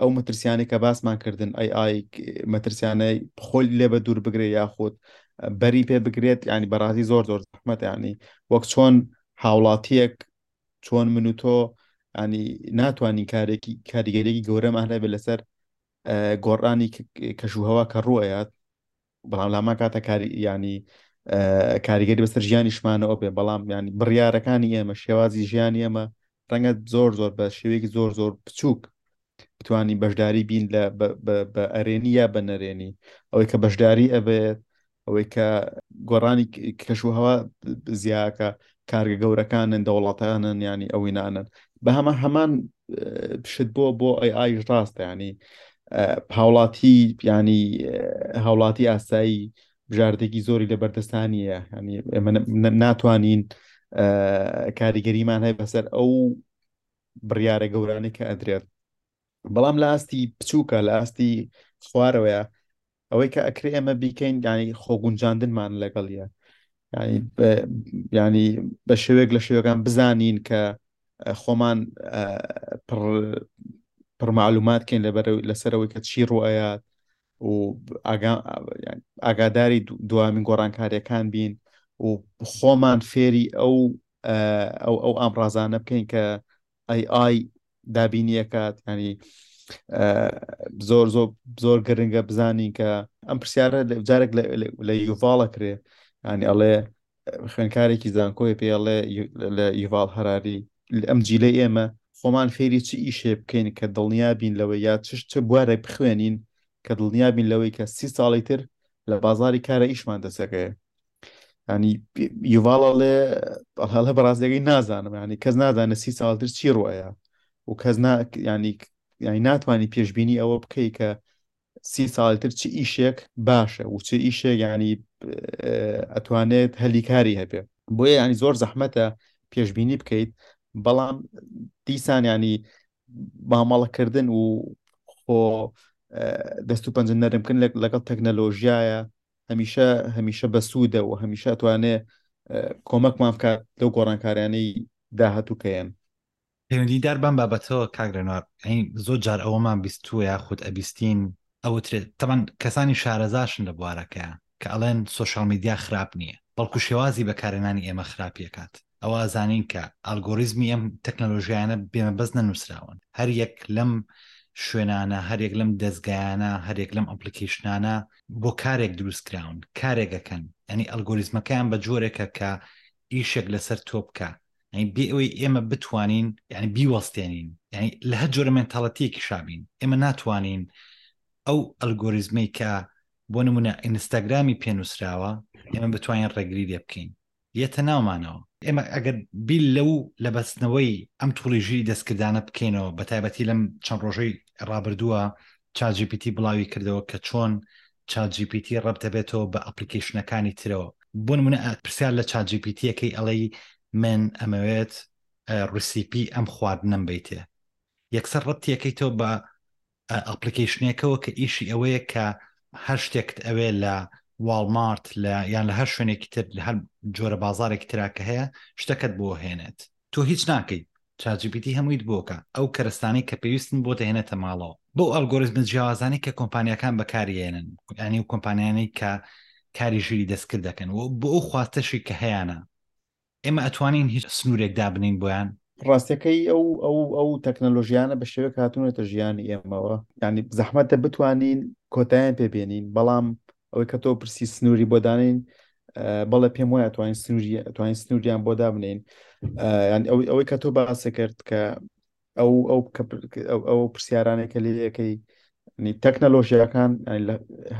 ئەو مەترسیانەی کە باسمان کردن ئەی ئای مەترسیانەی خۆی لێ بە دوور بگرێت یاخود بەری پێ بگرێت ینی بەڕازی زۆر زۆر زەحمەت ینی وەک چۆن هاوڵاتیەک چۆن من و تۆ ینی ناتوانین کارێکی کاریگەرێکی گەورەمان هەبێت لەسەر گۆڕانی کەشوهوا کە ڕوەیات بەڵام لامان کاتە کاری ینی کاریگەری بەسەر ژیانیشمانەوە بێ بەڵام ینی بڕیارەکانی ئێمە شێوازی ژیانی ئێمە ڕەنگە زۆر زۆر بە شێوەیەکی زۆر زۆر بچووک بتانی بەشداری بین لە بە ئەرێنی یا بە نەرێنی ئەوەی کە بەشداری ئەبێت ئەوەی کە گۆڕانی کەشوهوا زیاکە کارگە گەورەکانن دەوڵەتانن ینی ئەوینانن بە هەمە هەمان شت بۆ بۆ ئەی ئایش ڕاستە ینی هاوڵاتی ینی هاوڵاتی ئاسایی بژاردێکی زۆری لە بەردەستانیە ینی ئێمە ناتوانین کاریگەریمان هەیە بەسەر ئەو بڕیارە گەورانی کە ئەدرێت بەڵام لە ئاستی بچووکە لە ئاستی خوارەوەیە ئەوەی کە ئەکرێ ئێمە بیکەین یانی خۆگونجاندنمان لەگەڵیە ینی بە شێوێک لە شێوەکان بزانین کە خۆمان پڕمەعلومات کەین لەبەر لەسەرەوەی کە چی ڕوئەیات و ئاگاداری دوامین گۆڕانکاریەکان بین و خۆمان فێری ئەو ئەو ئەو ئامڕازانە بکەین کە ئەی ئای دابینیەکات ینی زۆر زۆر زۆر گرنگە بزانین کە ئەم پرسیارە جارێک لە یوڤاڵە کرێ ینی ئەڵێ خوێنکارێکی زانکۆی پێڵێ لە یڤاڵ هەراری ئەم جیلە ئێمە خۆمان فێری چ ئیشێ بکەین کە دڵنیا بین لەوە یا چش چ بوارێک بخوێنین کە دڵنیا بین لەوەی کە سی ساڵی تر لە بازاری کارە ئیشمان دەسەکەی ینی یڤاڵ ئەڵێ هەڵە بەڕاستەکەی نازانم ینی کەس نازانە سی ساڵتر چی ڕۆیە و کەس ینی ینی ناتوانانی پێشببینی ئەوە بکەی کە سی ساڵتر چ ئیشێک باشە و چ ئیشێک ینی ئەتوانێت هەلی کاری هەبێ بۆیە ینی زۆر زەحمەتە پێشببینی بکەیت بەڵام دیسان ینی بامەڵەکردن و خۆ دەست و پەنج نەرمکن لەگەڵ تەکنەلۆژیایە هەمیشە هەمیشە بەسوودە و هەمیشە توانێ کۆمەکمان بکات لەو گۆڕانکاریانەی داهاتوو کەیەن پەیوەندیدار بەم بابەتەوە کاک رێنوار زۆر جار ئەوەمان بیستووە یاخود ئەبیستین ئەوترێت تەمان کەسانی شارەزاشن لە بوارەکەیان کە ئەڵێن سۆشیال میدیا خراپ نییە بەڵکو شێوازی بەکارهێنانی ئێمە خراپیەکات ئەوا زانین کە ئالگۆریزمی ئەم تەکنەلۆژیانە بێمەبەست نەنووسراون هەر یەک لەم شوێنانە هەرێک لەم دەستگایانە هەرێک لەم ئەمپلیکیشنانە بۆ کارێک دروست کراون کارێکەکەن ئەنی ئەلگۆریزمەکەیان بە جۆرێکە کە ئیشێک لەسەر تۆ بکە ئەنی بێ ئەوەی ئێمە بتوانین یعنی بیوەستێنین یعنی لە هەر جۆرە مێنتاڵەتیەکی شابین ئێمە ناتوانین ئەو ئەلگۆریزمی کە بۆ نمونە ئینستاگرامی پێنووسراوە ئێمە بتوانین ڕێگری لێ بکەین یەتە ناومانەوە ئێمە ئەگەر بیل لەو لە بەستنەوەی ئەم توڵیژی دەستکردانە بکەینەوە بە تایبەتی لەم چەند ڕۆژەی ڕابردووە چاجیپیتی بڵاوی کردەوە کە چۆن چاجیپیتی ڕەب دەبێتەوە بە ئەپلیکیشنەکانی ترەوە بۆن منە پرسیار لە چاجیپیتیەکەی ئەڵەی من ئەمەوێت ڕسیپی ئەم خواردنم بیتێ یەکسەر ڕەتیەکەیتەوە بە ئەپڵیکەیشنێکەوە کە ئیشی ئەوەیە کە هەر شتێکت ئەوێ لە واڵمارت لە یان لە هەر شوێنێکی تر لە هەر جۆرە بازارێکی تراکە هەیە شتەکەت بۆ هێنێت تۆ هیچ ناکەیت چاجیبیتی هەموویت بۆکە ئەو کەرستانی کە پێویستن بۆ دەهێنێتە ماڵەوە بۆ ئەلگۆریزمە جیاوازانی کە کۆمپانیەکان بەکارێنن ینی و کۆمپانیانی کە کاری ژیری دەستکرد دەکەن و بۆ ئەو خواستەشی کە هەیەە ئێمە ئەتوانین هیچ سنوورێک دابنێین بۆیان؟ ڕاستەکەی ئەو ئەو ئەو تەکنەلۆژیانە بە شێوەیەک هاتوونەتە ژیانی ئێمەوە یانی زەحمەتە بتوانین کۆتایان پێ بێنین بەڵام ئەوەی کە تۆ پرسی سنووری بۆ دانین بەڵێ پێم وایە توانین سنووری توانین سنووریان بۆ دابنین یان ئەوەی ئەوەی کە تۆ باسە کرد کە ئەو ئەو ئەو پرسیارانێک کە لەکەی تەکنەلۆژیاکان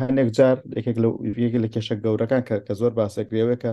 هەندێک جار یەکێک لە یەکێک لە کێشە گەورەکان کە کە زۆر باسەکرێوەکە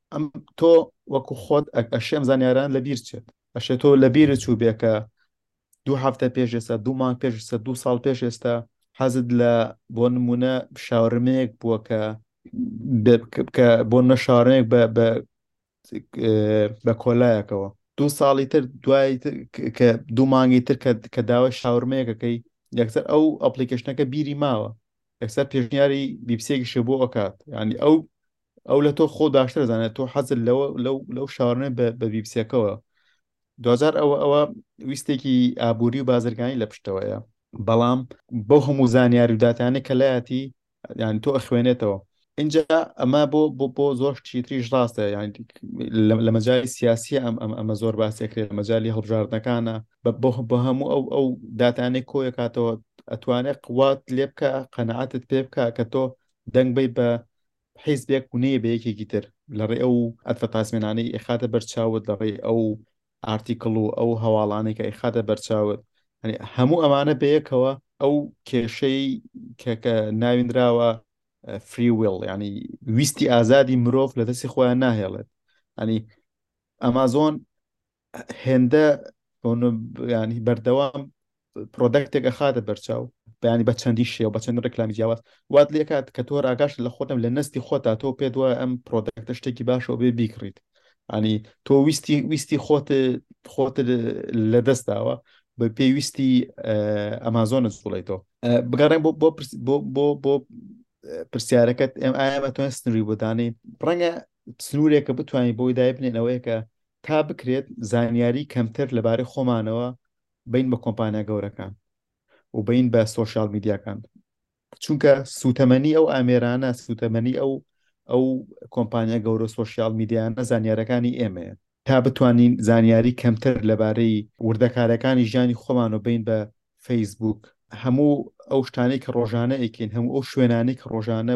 ئەم تۆ وەکو خۆت ئەشێم زانیاران لە بیر چێت ئەشێ تۆ لە بیر چوو بێکە دوو هەفتە پێش ئێستا دوو مانگ پێش ئێستا دوو ساڵ پێش ئێستا حەزت لە بۆ نمونە شاورمەیەک بووە کە کە بۆ نە شارەیەک بە بە کۆلایەکەوە دوو ساڵی تر دوای کە دوو مانگی تر کە داوای شاورمەیەکەکەی یەکسەر ئەو ئەپلیکیشنەکە بیری ماوە یەکسەر پێشنیاری بیپسێکیشە بۆ ئەکات ینی ئەو ئەو لە تۆ خۆ داشتر دەزانێت تۆ حەزت لەوە لەو لەو شارانە بە بە بیبسیەکەوە دوجار ئەوە ئەوە ویستێکی ئابووری و بازرگانی لە پشتەوەیە بەڵام بەو هەموو زانیاری و داتانە کە لایەتی یان تۆ ئەخوێنێتەوە اینجا ئەمە بۆ بۆ بۆ زۆر چیتریش ڕاستە یان لە لە مەجای سیاسی ئەم ئەم ئەمە زۆر باسێکرێت لە مەجای هەڵبژاردنەکانە بە بۆ بۆ هەموو ئەو ئەو داتانەی کۆیەکاتەوە ئەتوانێت قوات لێ بکە قەنەعاتت پێ بکە کە تۆ دەنگ بی بە حیزبێک و نەیە بە یەکێکی تر لە ڕێ ئەو ئەدڤەتاسمێنانەی ئێخاتە بەرچاوت لە ڕێی ئەو ئارتیکڵ و ئەو هەواڵانێکە ئێخاتە بەرچاوت هەموو ئەمانە بەیەکەوە ئەو کێشەی کەکە ناویندراوە فریویل ینی ویستی ئازادی مرۆڤ لە دەستی خۆیان ناهێڵێت ئەنی ئەمازۆن هێندە ینی بەردەوام پرۆدەکتێک ئەخاتە بەرچاو بەیانی بە چەندی شێ و بە چەند ڕێکلامی جیاواز وات لێکات کە تۆ ئاگاش لە خۆتم لە نستی خۆتا تۆ پێت وە ئەم پرۆدەکتە شتێکی باشەوە بێ بیکڕیت ئەنی تۆ ویستی ویستی خۆت خۆت لە دەستداوە بە پێویستی ئەمازۆنە سوڵێتەوە بگەڕێن بۆ بۆ بۆ بۆ بۆ پرسیارەکەت ئێم ئایا بەتوان سنووری بۆدانین ڕەنگە سنوورێکە بتوانین بۆی دای بنێنەوەیەکە تا بکرێت زانیاری کەمتر لەبارەی خۆمانەوە بین بە کۆمپانیا گەورەکان و بین بە سۆشیال میدیاکان چونکە سوتەمەنی ئەو ئامێرانە سوتەمەنی ئەو ئەو کۆمپانیا گەورە سۆشیال میدیانە زانیارەکانی ئێمەیە تا بتوانین زانیاری کەمتر لەبارەی وردەکارەکانی ژیانی خۆمان و بین بە فەیسبوک هەموو ئەو شتانی کە ڕۆژانە ئەکەین هەموو ئەو شوێنانی کە ڕۆژانە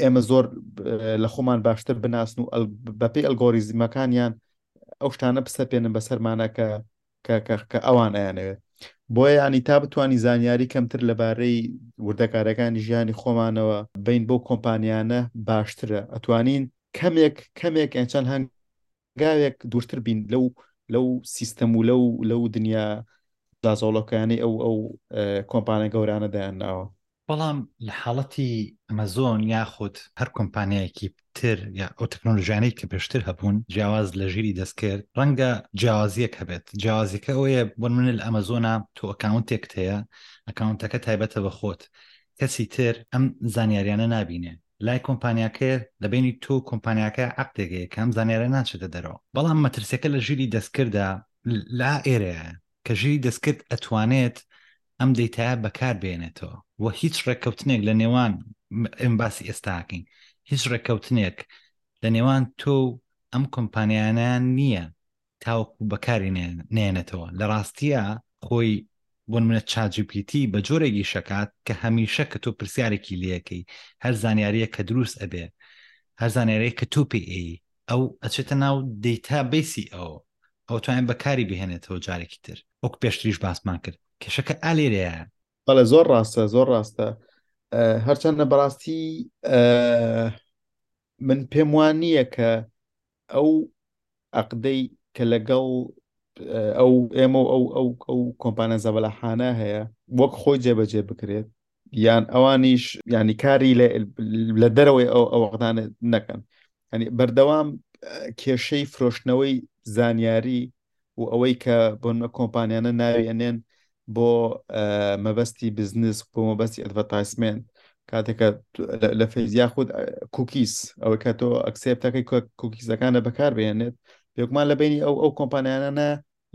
ئێمە زۆر لە خۆمان باشتر بناسن و بەپی ئەلگۆریزمەکانیان ئەو شتانە بسەپێنن بە سەرمانە کە کە ئەوان ئەیانەوێت بۆیە ینی تا بتانی زانیاری کەمتر لەبارەی وردەکارەکانی ژیانی خۆمانەوە بین بۆ کۆمپانیانە باشترە ئەتوانین کەمێک کەمێک ئەچەند هەنگ گاوێک دوورتر بین لەو لەو سیستەم و لەو لەو دنیا دازۆڵەکانی ئەو ئەو کۆمپانە گەورانە دایان ناوە بەڵام لە حاڵەتی ئەمەزۆن یاخود هەر کۆمپانیایەکی تر یا ئەو تەکنۆلژیانەی کە پێشتر هەبوون جیاواز لە ژیری دەستکرد ڕەنگە جیاوازیەک هەبێت جیاوازیکە ئەوەیە بۆن منە لە ئەمەزۆنا تۆ ئەکاونتێکت هەیە ئەکاونتەکە تایبەتە بە خۆت کەسی تر ئەم زانیاریانە نبینێ لای کۆمپانیاکەیە، لە بەینی تۆ و کۆمپانیاکە عەقدێک هەیە کە ئەم زانیارییە ناچێتە دەرەوە، بەڵام مەترسییەکە لە ژیری دەستکردە لە ئێرەیە کە ژیری دەستکرد ئەتوانێت ئەم دەیتایە بەکار بێنێتەوە و هیچ ڕێککەوتنێک لە نێوان ئێمە باسی ئێستاکەین هیچ ڕێککەوتنێک لە نێوان تۆ و ئەم کۆمپانیانە نییە تاوەکو بەکاری نێنێتەوە لە ڕاستیە خۆی بۆ منە چاجیپیتی بە جۆرێکی شکات کە هەمیشە کە تۆ پرسیارێکی لەکەی هەر زانیاریە کە دروست ئەبێ هەر زانیارەیە کە تۆ پێ ئەو ئەچێتە ناو دیتا بیسی ئەو ئەو توانین بەکاری بهێنێتەوە جارێکی تر وەک پێشتریش باسمان کرد کێشەکە ئالێرەیە بەڵێ زۆر ڕاستە زۆر ڕاستە هەرچەندە بەڕاستی من پێم وان نییە کە ئەو عەقدەی کە لەگەڵ ئەو ئێمە و ئەو ئەو ئەو کۆمپانە زەبەلاحانە هەیە وەک خۆی جێبەجێ بکرێت یان ئەوانیش ینی کاری لە دەرەوەی ئەو ئەو عقدانە نەکەن ینی بەردەوام کێشەی فرۆشتنەوەی زانیاری و ئەوەی کە بۆنە کۆمپانیانە ناوی ئەنێن بۆ مەبەستی بزنس بۆ مەبەستی ئەدڤەتایسمێن کاتێکە لە فەیز یاخود کوکیس ئەوە کە تۆ ئەکسپتەکەی کوکیزەکانە بەکار بێنێت پێکمان لە بینی ئەو ئەو کۆمپانیانە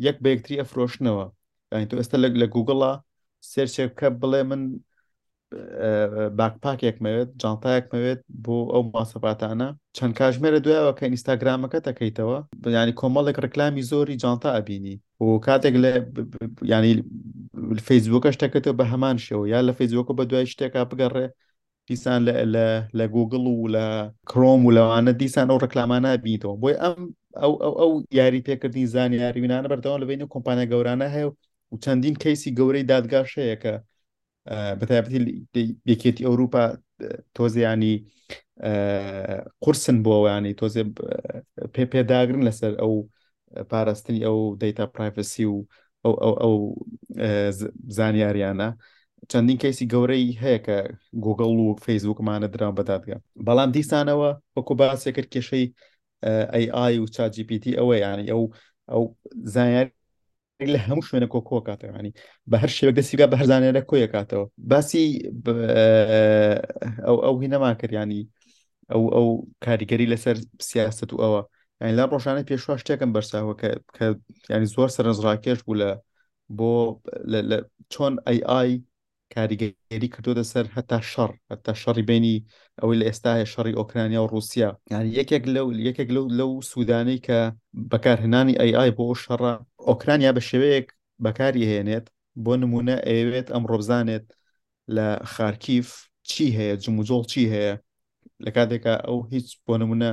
یەک بەکتری ئەفرۆشنەوە یعنی تۆ ئێستا لە گوگڵە سێرچێک بکە بڵێ من باکپاکێک مەوێت جانتایەک مەوێت بۆ ئەو ماسەپاتانە چەند کاژمێرە دوایەوە کە ئینستاگرامەکە دەکەیتەوە ینی کۆمەڵێک ڕکلامی زۆری جانتا ئەبینی و کاتێک لە ینی فەیسبووکە شتەکەەوە بە هەمان شێەوە یا لە فەیسبووکە بە دوای شتێکا بگەڕێ دیسان لە گوگل و لە کرۆم و لەوانە دیسان ئەو ڕکلامانە بینیتەوە بۆی ئەم ئەو ئەو ئەو یاری پێکردنی زانانی یاریوینانە بەردەوام لە بینی کۆمپانیا گەورانە هەیە و چەندین کەیسی گەورەی دادگاشەیەکە بەتابەتی یەکێتی ئەوروپا تۆزیانی قورسن بۆوانی تۆزێ پێ پێداگرن لەسەر ئەو پاراستنی ئەو دەیتا پرایڤسی و ئەو ئەو ئەو زانیاریانە چەندین کەیسی گەورەی هەیە کە گوگڵ و فەیسبووکمانە درام بەدادگە بەڵام دیسانەوە وەکو باسێ کرد کێشەی ئەی ئای و چاجیPT ئەوە یانی ئەو ئەو زانیاری لە هەموو شوێنە کۆ کۆ کاتەکانی بە هەر شێوە دەستی بە هەرزانێرە کۆیە کاتەوە باسی ئەو ئەو هینەما کردیانی ئەو ئەو کاریگەری لەسەر سیاست و ئەوە یعنی لە ڕۆژانە پێشوا شتێکم بەرساوە کە کە ینی زۆر سەرنجڕاکێش بوو لە بۆ چۆن ئەی ئای کاریگەری کردۆتە سەر هەتا شەڕ هەتا شەڕی بینی ئەوەی لە ئێستا هەیە شەڕی ئۆکرانیا و ڕوسیا یانی یەکێک لەو یەکێک لەو لەو سوودانەی کە بەکارهێنانی ئەی ئای بۆ ئەو شەڕە ئۆکرانیا بە شێوەیەک بەکاری هێنێت بۆ نمونە ئەوێت ئەم ڕۆبزانێت لە خارکیف چی هەیە جموجۆڵ چی هەیە لە کاتێکا ئەو هیچ بۆ نمونە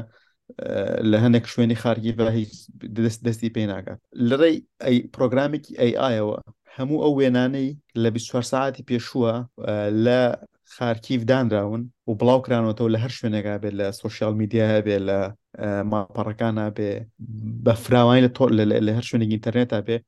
لە هەندێک شوێنی خارگی بە هیچ دەست دەستی پێ ناکات لەڕێی ئەی پرۆگرامێکی ئەی ئایەوە هەموو ئەو وێنانەی لە 24 ساعتی پێشووە لە خارکیف دانراون و بڵاو کرانەوەەوە لە هەر شوێنێکا بێت لە سوسیال میدیا بێ لە ماپەڕەکانە بێ بە فراوانی لە تۆ لە هەر شوێنێک ئینتەرنێتا بێ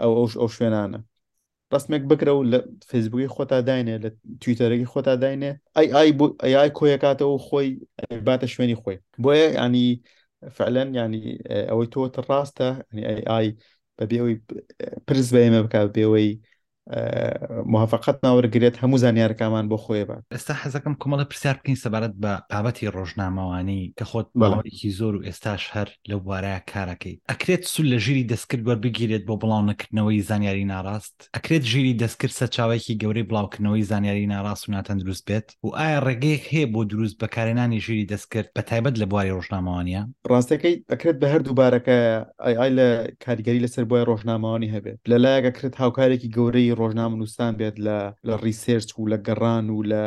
ئەو ئەوش ئەو شوێنانە ڕستمێک بکرە و لە فەیسبووی خۆتا داینێ لە تویتەرەکەی خۆتا داینێ ئەی ئای بۆ ئەیای کۆیەکاتەوە خۆی باتە شوێنی خۆی بۆیە ینی فعلەن ینی ئەوەی تۆتە ڕاستە ئای بەبێەوەی پرس بە ئێمە بک بێەوەی موافقەتمان وەرگرێت هەموو زانیارەکانمان بۆ خۆی بات. ئێستا حەزەکەم کۆمەڵێ پرسیار بکەین سەبارەت بە بابەتی ڕۆژنامەوانی کە خۆت ماوەیەکی زۆر و ئێستاش هەر لەو بوارەیە کار ئەکەیت ئەکرێت سول لە ژیری دەستکرد وەربگیرێت بۆ بڵاو نەکردنەوەی زانیاری ناڕاست؟ ئەکرێت ژیری دەستکرد سەرچاوەیەکی گەورەی بڵاوکردنەوەی زانیاری ناڕاست و ناتەندروست بێت؟ و ئایا ڕێگەیەک هەیە بۆ دروست بەکارێنانی ژیری دەستکرد بە تایبەت لە بواری ڕۆژنامەوانیە؟ ڕاستەکەیت ئەکرێت بە هەردوو بارەکایە ئای ئای لە کاریگەری لەسەر بوای ڕۆژنامەوانی هەبێت لە لایەک ئەکرێت هاوکارێکی گەورەی ڕۆژنامەنووسان بێت لە لە ڕیسێرچ و لە گەڕان و لە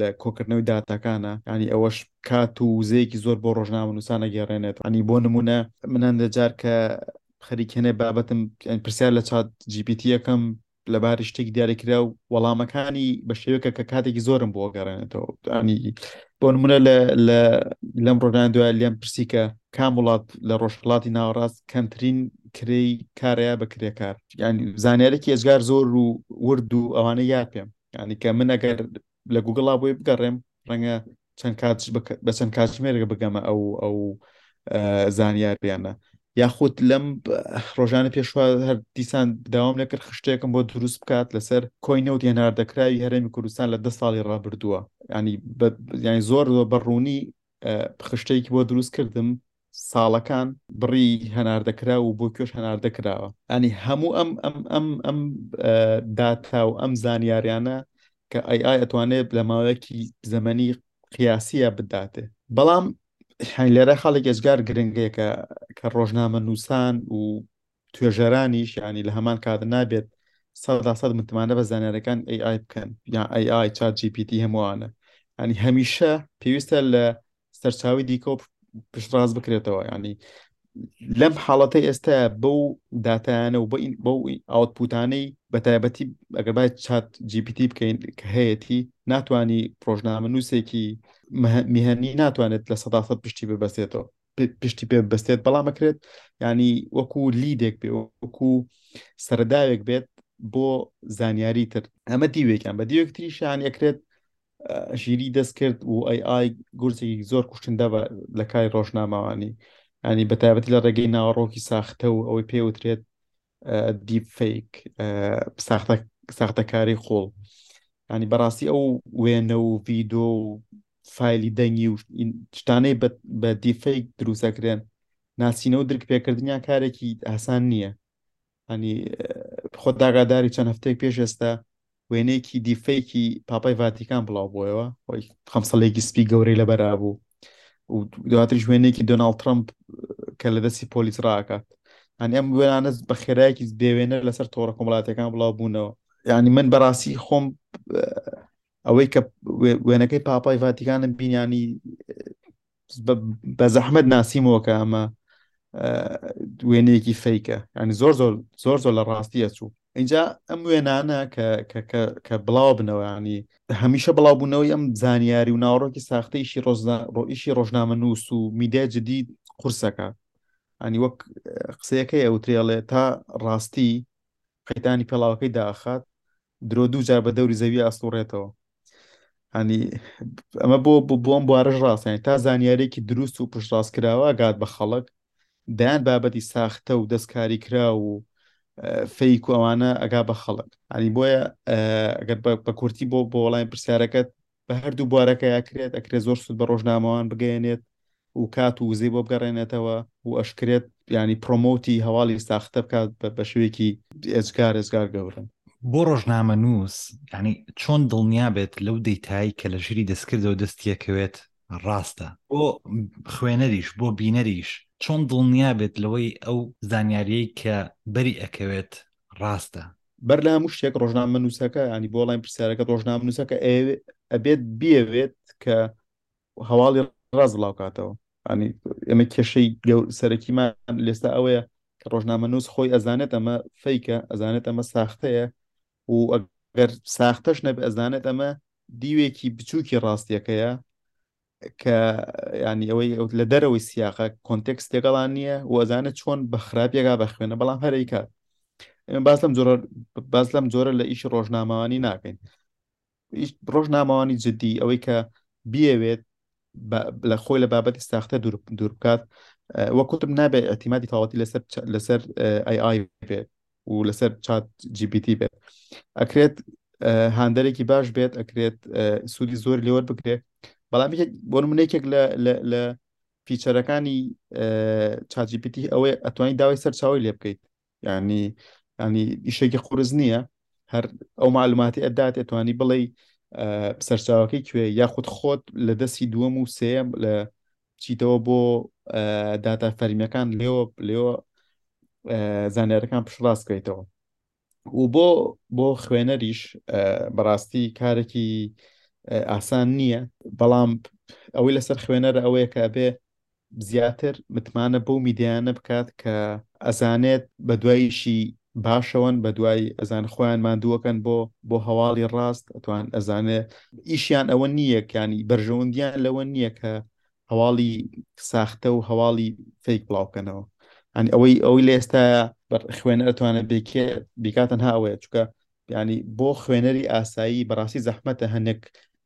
لە کۆکردنەوەی داتاکانە یانی ئەوەش کات و وزەیەکی زۆر بۆ ڕۆژنامەنووسان ئەگەڕێنێت ئەنی بۆ نمونە من هەندێک جار کە خەریکێنێ بابەتم پرسیار لە چات جی پی تی یەکەم لەباری شتێکی دیاریکرا و وەڵامەکانی بە شێوێکە کە کاتێکی زۆرم بۆ گەڕێنێتەوە ینی بۆ نمونە لەم ڕۆژان دوای لێم پرسی کە کام وڵات لە ڕۆژهڵاتی ناوەڕاست کەمترین کرێی کارەیە بە کرێکار ینی زانیارێکی ئێزگار زۆر و ورد و ئەوانە یا پێم ینی کە من ئەگەر لە گوگڵا بۆی بگەڕێم ڕەنگە چەند کات بە چەند کاتژمێرەکە بگەمە ئەو ئەو زانیاریانە یاخود لەم ڕۆژانە پێشوە هەر دیسان داوام لەکرد خشتێکم بۆ دروست بکات لەسەر کۆی نەوت هێنار دەکراوی هەرێمی کوردستان لە ده ساڵی ڕابردووە ینی ینی زۆر زۆر بە ڕوونی خشتێکی بۆ دروست کردم ساڵەکان بڕی هەناردەکراو و بۆ کوێش هەناردە کراوە ئەنی هەموو ئەم ئەم ئەم ئەم داتا و ئەم زانیاریانە کە ئای ئای ئەتوانێت لە ماوەیەکی زەمەنی قیاسیە بداتێ بەڵام لێرە خاڵێک ئێزگار گرنگەیە کە کە ڕۆژنامە نووسان و توێژەرانیش یانی لە هەمان کات نابێت سەدا سەد متمانە بە زانیارەکان AI بکەن یان AI چات GPT هەمووانە ینی هەمیشە پێویستە لە سەرچاوی دیکە و پشتڕاست بکرێتەوە ینی لەم حاڵەتە ئێستا بەو داتایانە و بەو ئاوتپوتانەی بە تایبەتی ئەگەبای چات جیپیتی بکەین کە هەیەی ناتانی پرۆژنامە نووسێکی میهنی ناتوانێت لە سەداخت پشتی ببەسێتەوە پشتی پێ بەستێت بەڵام ئەکرێت ینی وەکو لیدێک بێ وەکو سەرداوێک بێت بۆ زانیاری تر ئەمە دیوێکیان بە دیوێکتریشیان یەکرێت ژیری دەست کرد و ئەی ئای گورزێکی زۆر کوشتندە بە لە کاری ڕۆژنامەوانی ینی بە تایبەتی لە ڕێگەی ناوەڕۆکی ساختە و ئەوەی پێوترێت دیپ فیک ساختەکاری قوڵ ینی بەڕاستی ئەو وێنە و ڤیدۆ و فایلی دەنگی و شتانەی بە دیفەیک دروستەکرێن ناسینە و درک پێکردنیان کارێکی ئاسان نییە ئەنی خۆ داگاداری چەند هەفتەیە پێش ئێستا وێنەیەکی دیفەیەکی پاپای ڤاتیکان بڵاو بۆیەوە خۆی خەمسەڵێکی سپی گەورەی لەبەرا بوو و دواتریش وێنێکی دۆناڵ ترمپ کە لە دەستی پۆلیس ڕاکات ئەنی ئەم وێرانە بە خێرایەکی بێوێنە لەسەر تۆڕە کۆمەڵاتەکان بڵاو بوونەوە ینی من بەڕاستی خۆم ئەوەی کە وێنەکەی پاپای ڤاتیکانم بینیانی بە زەحمەت ناسیمەوە کە ئەمە وێنەیەکی فیکە ینی زۆر زۆر زۆر زۆر لە ڕاستیە چوو اینجا ئەم وێنانە کە بڵاو بنەوەیانی هەمیشە بڵاو بوونەوەی ئەم زانیاری و ناوڕۆکی ساختەیشی ڕۆئیشی ڕۆژنامە نووس و میدای جدی قورسەکە ئەنی وەک قسەکەی ئەوترێڵێ تا ڕاستی قەیتانی پێڵاوەکەی داخات درۆ دوو جار بە دەوری زەوی ئاسوڕێتەوە ینی ئەمە بۆ بۆم بوارش ڕاستیان تا زانیارێکی دروست و پشتڕاست کراوە گات بە خەڵک دایان بابەتی ساختە و دەستکاری کرا و فەیک و ئەوانە ئەگا بە خەڵک ئەنی بۆیە ئەگەر بە کورتی بۆ بۆ وڵاین پرسیارەکەت بە هەردوو بوارەکە یاکرێت ئەکرێت زۆر سود بە ڕۆژنامەوان بگەێنێت و کات و وزەی بۆ بگەڕێنێتەوە و ئەشکرێت ینی پرۆمۆتی هەواڵی ساختە بکات بە شوێکی ئێزگار ئێزگار گەورن بۆ ڕۆژنامە نووس ینی چۆن دڵنیا بێت لەو دەیتایی کە لە ژیری دەستکردەوە دەستیەکەوێت ڕاستە بۆ خوێنەریش بۆ بینەریش چۆن دڵنیا بێت لەوەی ئەو زانیاریەی کە بەری ئەکەوێت ڕاستە بەر لە هەموو شتێک ڕۆژنامە نووسەکە ینی بۆ ڵای پرسیارەکە ڕۆژنامە نووسەکە ئەبێت بیەوێت کە هەواڵی ڕاز بڵاوکاتەوە ینی ئێمە کێشەی سەرەکیمان لێستا ئەوەیە کە ڕۆژنامە نووس خۆی ئەزانێت ئەمە فیکە ئەزانێت ئەمە ساختەیە و ئەگەر ساختەش نەبێ ئەزانێت ئەمە دیوێکی بچووکی ڕاستیەکەیە کە ینی ئەوەی ئەو لە دەرەوەی سیاقە کۆنتێکس تێگەڵان نییە وەزانە چۆن بە خراپێکا بە خوێنە بەڵام هەرەی کات باز لەم جۆرە باز لەم جۆرە لە ئیشی ڕۆژنامەوانی ناکەین ڕۆژنامەوانی جددی ئەوەی کە بیەوێت لە خۆی لە بابەتی ساختە دوور بکات وەکوتم نابێت ئەتیمادی تاواتی لەسەر لەسەر ئای ئای بێت و لەسەر چات جیPT بێت ئەکرێت هاندەرێکی باش بێت ئەکرێت سوودی زۆر لێوەر بکرێت بەڵام بۆ منێکێک لە فیچەرەکانی چاجیPT ئەوەی ئەتوانی داوای سەرچاوی لێ بکەیت ینی ینی ئیشێکی قورس نییە هەر ئەو معلوماتی ئەدات ئەتوانی بڵێ سەرچاوەکەی کوێ یاخود خۆت لە دەستی دووەم و سێم لە بچیتەوە بۆ داتا فەرمیەکان لێوە لێوە زانیارەکان پشڕاست بکەیتەوە و بۆ بۆ خوێنەریش بەڕاستی کارێکی ئاسان نییە بەڵام ئەوەی لەسەر خوێنەرە ئەوەیە کە بێ زیاتر متمانە بەو میدیانە بکات کە ئەزانێت بە دوایشی باشەوەن بەدوای ئەزان خۆیان ماندووەکەن بۆ بۆ هەواڵی ڕاست توان ئەزانێ ئیشیان ئەوە نییە کانی بەرژەوەندیان لەوە نییە کە هەواڵی ساختە و هەواڵی فیک بڵاوکەنەوە ئەنی ئەوەی ئەوەی لە ئێستا خوێنە ئەتوانە بێکێ بیکاتەن هاوەیە چکە ینی بۆ خوێنەری ئاسایی بەڕاستی زەحمەتە هەندێک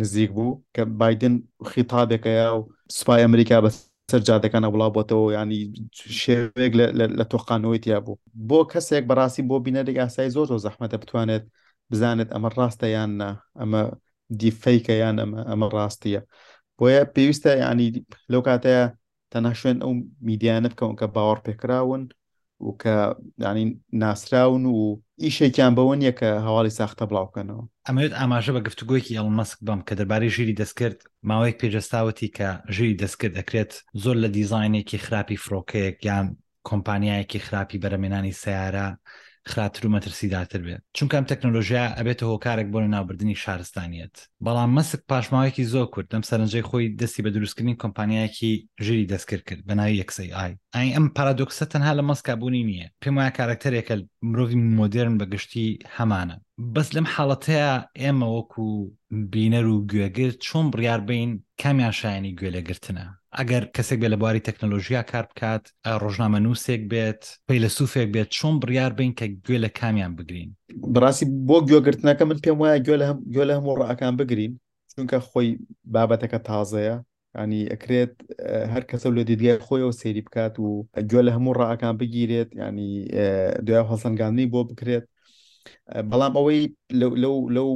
نزیک بوو کە بایدن خیتابێک هەیە و سوپای ئەمریکا بە سەر جادەکانە بڵاو بۆتەوە ینی شێوێک لە تۆقانەوەی تیا بوو بۆ کەسێک بەڕاستی بۆ بینەرێک ئاسای زۆر زۆر زەحمەتە بتوانێت بزانێت ئەمە ڕاستە یان نا ئەمە دیفەیکە یان ئەمە ئەمە ڕاستیە بۆیە پێویستە ینی لەو کاتەیە تەنها شوێن ئەو میدیانە بکەون کە باوەڕ پێکراون و کە یعنی ناسراون و ئیشێکیان بەوە نییە کە هەواڵی ساختە بڵاوکەنەوە. ئەمەوێت ئاماژە بە گفتوگۆیەکی ئێڵن مەسک بەم کە دەربارەی ژیری دەستکرد ماوەیەک پێ جەستا وتی کە ژیری دەستکرد ئەکرێت زۆر لە دیزاینێکی خراپی فرۆکەیەک یان کۆمپانیایەکی خراپی بەرەمێنانی سەیارە خراپتر و مەترسیدارتر بێت چونکە ئەم تەکنۆلۆژیا ئەبێتە هۆکارێک بۆ لەناوبردنی شارستانیەت بەڵام مەسک پاشماوەیەکی زۆر کورت دەم سەرنجەی خۆی دەستی بە دروستکردنی کۆمپانیایەکی ژیری دەستکرد کرد بە ناوی یەکسەی ئای ئای ئەم پارادۆکسە تەنها لە مەسکا بوونی نییە پێم وایە کارەکتەرێکە مرۆڤی مۆدێرن بە گشتی هەمانە بەس لەم حاڵەتەیە ئێمە وەکو بینەر و گوێگر چۆن بڕیار بین کامیان شایەنی گوێ لێ گرتنە؟ ئەگەر کەسێک بێ لە بواری تەکنەلۆژیا کار بکات، ڕۆژنامە نووسێک بێت، فەیلەسووفێک بێت، چۆن بڕیار بین کە گوێ لە کامیان بگرین؟ بەڕاستی بۆ گوێ گرتنەکە من پێم وایە گوێ لە هەموو ڕەئەکان بگرین، چونکە خۆی بابەتەکە تازەیە، ینی ئەکرێت هەر کەسە لە دیدگای خۆیەوە سەیری بکات و گوێ لە هەموو ڕاکان بگیرێت ینی دوای هەڵسەنگاندنی بۆ بکرێت بەڵام ئەوەی لەو لەو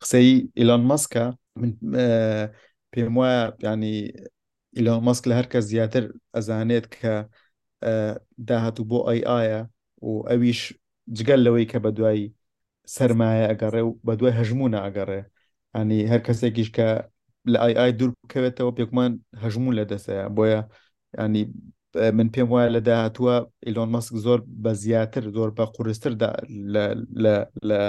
قسەی ئیلان مەسکە من پێم وایە ینی ئیلان مەسک لە هەر کەس زیاتر ئەزانێت کە داهاتوو بۆ ئای ئایا و ئەویش جگەل لەوەی کە بە دوای سەرمایە ئەگەڕێ و بە دوای هەژموونە ئەگەڕێ ئەنی هەر کەسێکیش کە لە ئای ئای دوور بکەوێتەوە پێکمان هەژموون لە دەستەیە بۆیە ینی من پێم وایە لە داهاتووە ئیلۆن مەسک زۆر بە زیاتر زۆر بە قورستر لە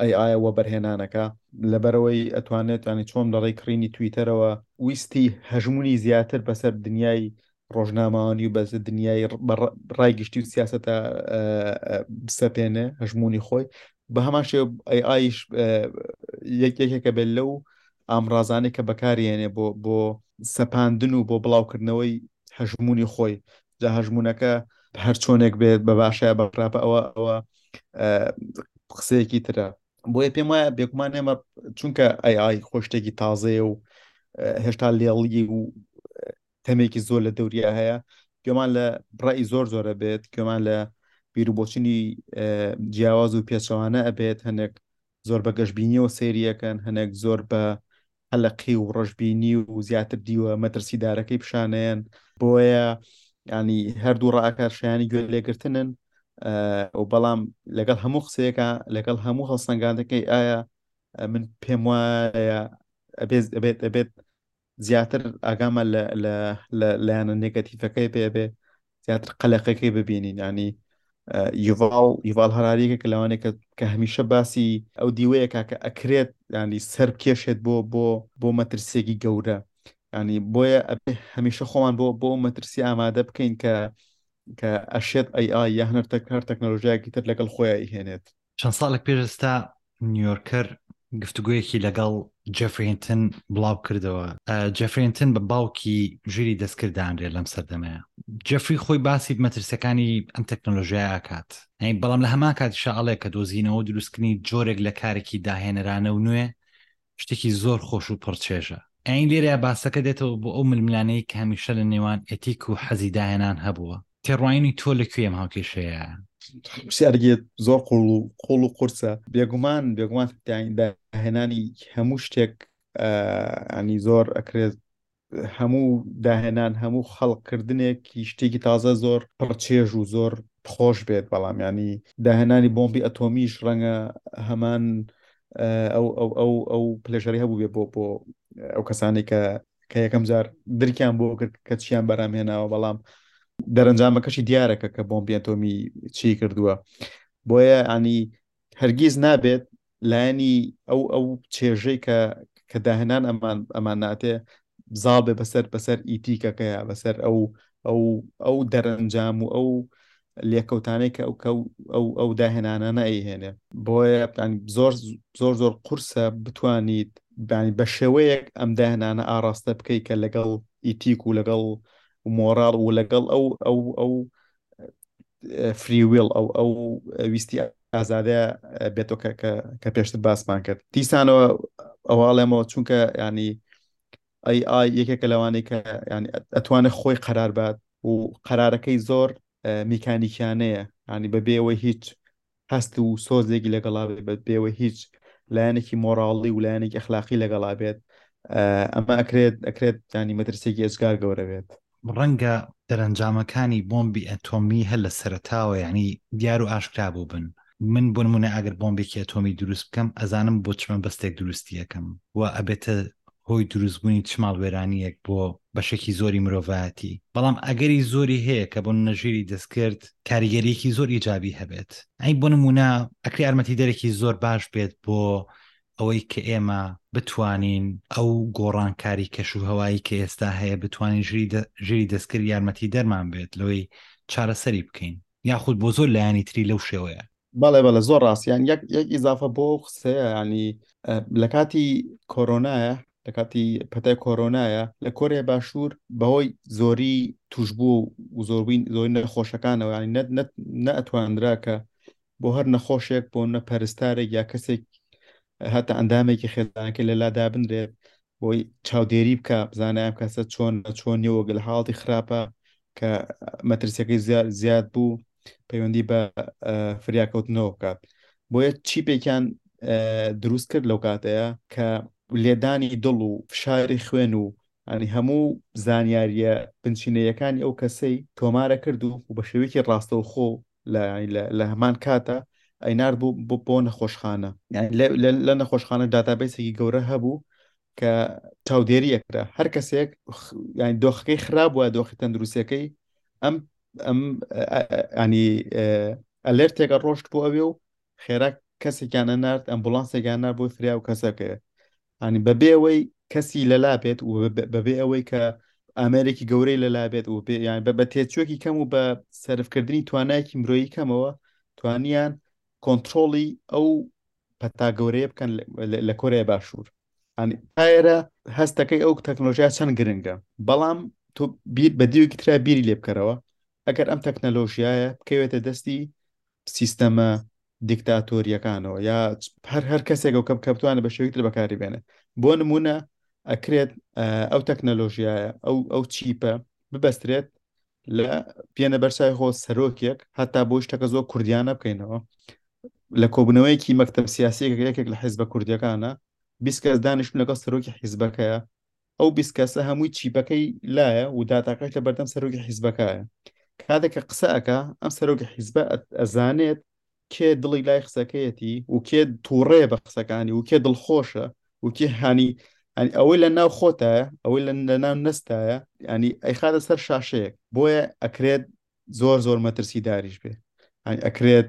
ئەی ئایا وە بەرهێنانەکە لەبەرەوەی ئەتوانێت ینی چۆن لەڕێی کڕینی تویتەرەوە ویستی هەژمونی زیاتر بەسەر دنیای ڕۆژنامەوانی و بەزە دنیای ڕای گشتی و سیاستە بسەپێنێ هەژمونی خۆی بە هەمان شێ ئەی ئایش یەکێکە بێت لەو ئامرازانەی کە بەکارێنێ بۆ بۆ سەپاندن و بۆ بڵاوکردنەوەی هەژمونی خۆی جا هەژمونونەکە هەر چۆنێک بێت بە باشە بە خراپە ئەوە ئەوە قسەیەکی ترە بۆیە پێم وایە بێکمان ئێمە چونکە ئەی ئای خۆشتێکی تازەیە و هێشتا لێڵی و تەمێکی زۆر لە دەوریا هەیە گوێمان لە بڕی زۆر زۆرە بێت گوێمان لە بیرروبۆچنی جیاواز و پێچەوانە ئەبێت هەنێک زۆر بە گەشببینیەوە سریەکەن هەنێک زۆر بە هەلقی و ڕژبینی و زیاتر دیوە مەترسی دارەکەی پیشانەیەن بۆیە ینی هەردوو ڕاکار شیانی گوێ لێگرتنن و بەڵام لەگەڵ هەموو قسەیەەکە لەگەڵ هەموو هەڵسەنگانەکەی ئایا من پێم وایە ئەبێت ئەبێت ئەبێت زیاتر ئاگامان لە لایەنە نێگەتیفەکەی پێ بێ زیاتر قەلەقەکەی ببینین ینی یڤاڵ یڤال هەراریەکە کە لەوانێکە کە هەمیشە باسی ئەو دیوەیە کاکە ئەکرێت ینی سەر کێشێت بۆ بۆ بۆ مەترسێکی گەورە ینی بۆیە ئەبێ هەمیشە خۆمان بۆ بۆ مەترسی ئامادە بکەین کە کە ئەشێت ئەی ئای یا هەر تەک هەر تەکنەلۆژیایەکی تر لەگەڵ خۆیان هێنێت چەند ساڵێک پێش ئێستا نیویۆرکەر گفتوگویەکی لەگەڵ جفرینتن بڵاو کردەوە جفرینتن بە باوکی ژیری دەستکرددانرێت لەم سەردەمەیە جفری خۆی باسی مەترسیەکانی ئەم تەکنۆلۆژیای ئاکات بەڵام لە هەمان کاتیشاڵێک کە دۆزینەوە دروستکردنی جۆرێک لە کارێکی داهێنەرانە و نوێ شتێکی زۆر خۆش و پڕ چێژە. ئەین لێرەیا باسەکە دێتەوە بۆ ئەو ململانێی کە هەمیشە لە نێوان ئێتیک و حەزی داهێنان هەبووە. تێڕوانینی تۆ لە کوێی ئەم هاوکێشەیە؟ پرسیارێکی زۆر قووڵ و قووڵ و قورسە. بێگومان بێگومان داهێنانی هەموو شتێک ینی زۆر ئەکرێت هەموو داهێنان هەموو خەڵقکردنێکی شتێکی تازە زۆر پڕچێژ و زۆر خۆش بێت بەڵام ینی داهێنانی بۆمبی ئەتۆمیش ڕەنگە هەمان ئەو ئەو ئەو ئەو پلێژەری هەبوو بێ بۆ بۆ ئەو کەسانی کە کە یەکەم جار درکیان بۆ کرد کە چیان بەرام هێناوە بەڵام دەرەنجامەکەشی دیارەکە کە بۆمبی ئەتۆمی چی کردووە بۆیە ینی هەرگیز نابێت لایەنی ئەو ئەو چێژەی کە کە داهێنان ئەمان ئەمان ناتێ زاڵ بێ بەسەر بەسەر ئیتیکەکەیە بەسەر ئەو ئەو ئەو دەرەنجام و ئەو لێکەوتانەی کە ئەو کە ئەو ئەو داهێنانە نەیهێنێ بۆیە زۆر زۆر زۆر قورسە بتوانیت بانی بە شێوەیەک ئەم داهێنانە ئاراستە بکەیت کە لەگەڵ ئیتیک و لەگەڵ مۆراڵ و لەگەڵ ئەو ئەو ئەو فری ویڵ ئەو ئەو ویستی ئازادە بێتۆ کە پێشتر باسمان کرد دیسانەوە ئەوواڵێمەوە چونکە ینی ئەی ئای یەکێکە لەوانەی کە ینی ئەتوانێت خۆی قەرار بات و قەرارەکەی زۆر میکانیکیانەیە ینی بەبێەوەی هیچ هەست و سۆزێکی لەگەڵا بێت بێوە هیچ لایەنێکی مۆراڵی و لایەنێکی ئەخلاقی لەگەڵا بێت ئەمە ئەکرێت ئەکرێت ینی مەترسێکی ئێجگار گەورە بێت ڕەنگە دەرەنجامەکانی بۆمبی ئەتۆمی هەر لە سەرتاوە یعنی دیار و ئاشکرا بوو بن من بۆ نمونە ئەگەر بۆمبێکی ئەتۆمی دروست بکەم ئەزانم بۆ چمە بەستێک دروستیەکەم و ئەبێتە هۆی دروستبوونی چ ماڵوێرانییەک بۆ بەشێکی زۆری مرۆڤایەتی بەڵام ئەگەری زۆری هەیە کە بۆن نەژیری دەستکرد کاریگەریەکی زۆر ئیجابی هەبێت ئەی بۆ نمونە ئەکری ئارمەتی دەرەێکی زۆر باش بێت بۆ ئەوەی کە ئێمە بتوانین ئەو گۆڕانکاری کەش و هەوایی کە ئێستا هەیە بتوانین ژیری دەستکرد یارمەتی دەرمان بێت لەوەی چارەسەری بکەین یاخود بۆ زۆر لایەنی تری لەو شێوەیە. بەڵێ بەڵێ زۆر ڕاست یان یەک یەک ئیزافە بۆ ئەو قسەیە ینی لە کاتی کۆرۆنایە لە کاتی پەتای کۆرۆنایە لە کۆریای باشوور بەهۆی زۆری توشبوو و زۆربین زۆری نەخۆشەکانەوە ینی نەت نەت نەئەتواندرا کە بۆ هەر نەخۆشێک بۆ نە پەرستارێک یا کەسێک هەتا ئەندامێکی خێزانەکە لەلا دابنرێت بۆی چاودێری بکە بزانە ئەم کەسە چۆن چۆن نیە وەگەل حاڵی خراپە کە مەترسیەکەی زیاد زیاد بوو پەیوەندی بە فریاکەوتنەوە بکات بۆیە چی پێکیان دروست کرد لەو کاتەیە کە لێدانی دڵ و فشاری خوێن و ئەنی هەموو زانیاریە بنچینەیەکانی ئەو کەسەی تۆمارە کرد و بە شێوێکی ڕاستەوخۆ لە هەمان کاتا ئەینار بوو بۆ نەخۆشخانە لە نەخۆشخانە داتابیسێکی گەورە هەبوو کە چاودێری ئەکرا هەر کەسێک دۆخەکەی خراپ وە دۆخی تەندروستەکەی ئەم ئەم ئەنی ئەلێرتێکە ڕۆشت بۆ ئەوێ و خێراک کەسێکیانە نرد ئەمبولانسێکیان نار بۆ فریا و کەسەکە یانی بەبێ ئەوەی کەسی لەلا بێت و بەبێ ئەوەی کە ئامێرێکی گەورەی لەلا بێت و بێ یان بە بە تێچووەکی کەم و بە سەرفکردنی توانایەکی مرۆیی کەمەوە توانیان کۆنتترۆڵی ئەو پەتا گەورەیە بکەن لە- لە- لە کۆریای باشوور یانی تایرە هەستەکەی ئەو تەکنۆلۆژیا چەند گرنگە بەڵام تۆ بیر بە دیوێکی تررا بیری لێ بکەرەوە ئەگەر ئەم تەکنەلۆژیایە بکەوێتە دەستی سیستەمە دیکتاتۆرییەکانەوە یا هەر هەر کەسێک و کەم کە بتوانێت بە شێوی تر بەکاری بێنێت بۆ نمونە ئەکرێت ئەو تەکنەلۆژیایە ئەو ئەو چیپە ببەسترێت لە پێنە بەرچای خۆ سەرۆکێک هەتا بۆ شتەکە زۆر کوردیانە بکەینەوە لە کۆبنەوەیەکی مەکتب سیاسیەکە یەکێک لە حیزبە کوردیەکانە بیست کەس دانیشتون لەگەڵ سەرۆکی حیزبەکەیە ئەو بیست کەسە هەمووی چیپەکەی لایە و داتاکەش لە بەردەم سەرۆکی حیزبەکایە کاتێک کە قسە ئەکا ئەم سەرۆکی حیزبە ئەزانێت کێ دڵی لای قسەکەیەتی و کێ تووڕێ بە قسەکانی و کێ دڵخۆشە و کێ هانی ئەنی ئەوەی لە ناو خۆتایە ئەوەی لە ناو نستایە ینی ئەیخاتە سەر شاشەیەک بۆیە ئەکرێت زۆر زۆر مەترسی داریش بێ ئەکرێت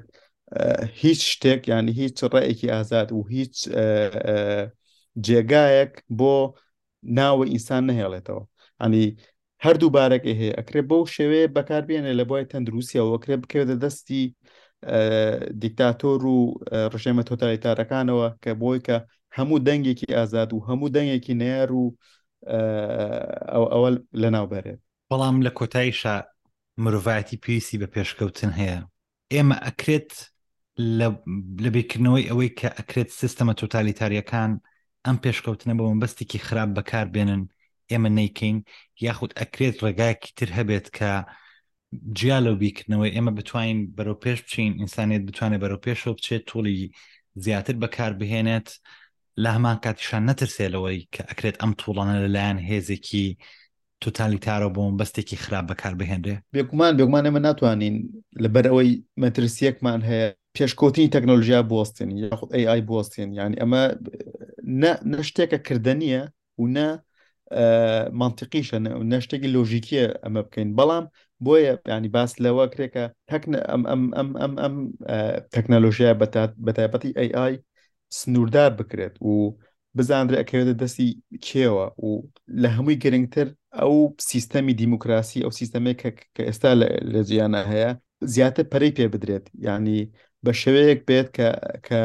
هیچ شتێک ینی هیچ ڕێکی ئازاد و هیچ جێگایەک بۆ ناوە ئینسان نەهێڵێتەوە ئەنی هەردوو بارەکە هەیە ئەکرێ بەو شێوەیە بەکاربیێنێ لە بۆی تەندروستیەوە ئەکرێ بکەێتە دەستی دیکتاتۆر و ڕژێمە تۆتالیتارەکانەوە کە بۆی کە هەموو دەنگێکی ئازاد و هەموو دەنگێکی نار و ئەو ئەوە لەناو بەرێت بەڵام لە کۆتاییشا مرۆڤایەتی پێویستی بە پێشکەوتن هەیە ئێمە ئەکرێت لە بیرکردنەوەی ئەوەی کە ئەکرێت سیستەمە تۆتالیتاریەکان ئەم پێشکەوتنە بە مەبەستێکی خراپ بەکار بێنن ئێمە نیکەین یاخود ئەکرێت ڕێگایەکی تر هەبێت کە جیا لەو بیکردنەوەی ئێمە بتوانین بەرەو پێش بچین ئینسانێت بتوانێت بەرەو پێشەوە بچێت توڵی زیاتر بەکار بهێنێت لە هەمان کاتیشان نەترسێ لەوەی کە ئەکرێت ئەم توڵانە لەلایەن هێزێکی توتالیتارەو بۆ مەبەستێکی خراپ بەکار بهێنرێ. بێگومان بێگومان ئێمە ناتوانین لەبەر ئەوەی مەترسیەکمان هەیە پێشکەوتنی تەکنۆلژیا بوەستێنین یاخود ئەی ئای بوەستێن یعنی ئەمە نە شتێکە کردنیە و نە منطقیشە نە شتێکی لۆژیکیە ئەمە بکەین بەڵام بۆیە ینی باس لەوە کرێکە تەکنە ئەم ئەم ئەم ئەم ئەم تەکنەلۆژیای بەتات بەتایبەتی ئەی ئای سنووردار بکرێت و بزانرێ ئەکەوێتە دەستی کێوە و لە هەمووی گرنگتر ئەو سیستەمی دیموکراسی ئەو سیستەمێک کە ئێستا لە جیانە هەیە زیاتر پەرەی پێ بدرێت یعنی بە شێوەیەک بێت کە کە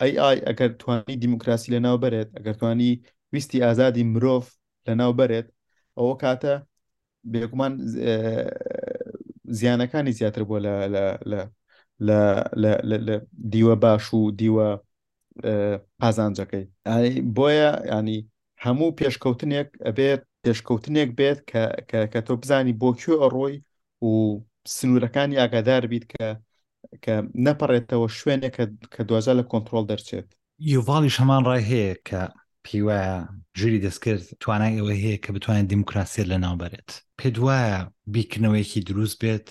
ئەی ئای ئەگەر توانی دیموکراسی لە ناو بەرێت ئەگەر توانی ویستی ئازادی مرۆڤ لە ناو بەرێت ئەوە کاتە بێگومان زیانەکانی زیاتر بووە لە دیوە باش و دیوە قازانجەکەی بۆیە ینی هەموو پێشکەوتنێک ئەبێت پێشکەوتنێک بێت کە تۆ بزانی بۆ کوێ ئەڕۆی و سنوورەکانی ئاگادار بیت کە کە نەپەڕێتەوە شوێنێک کە دوجا لە کۆنتترۆل دەرچێت یوڤاڵیش هەمان ڕای هەیە کە پێی وایە ژووری دەستکرد توانای ئەوە هەیە کە بتوانێت دیموکراسیت لەناوبەرێت پێت وایە بیرکردنەوەیەکی دروست بێت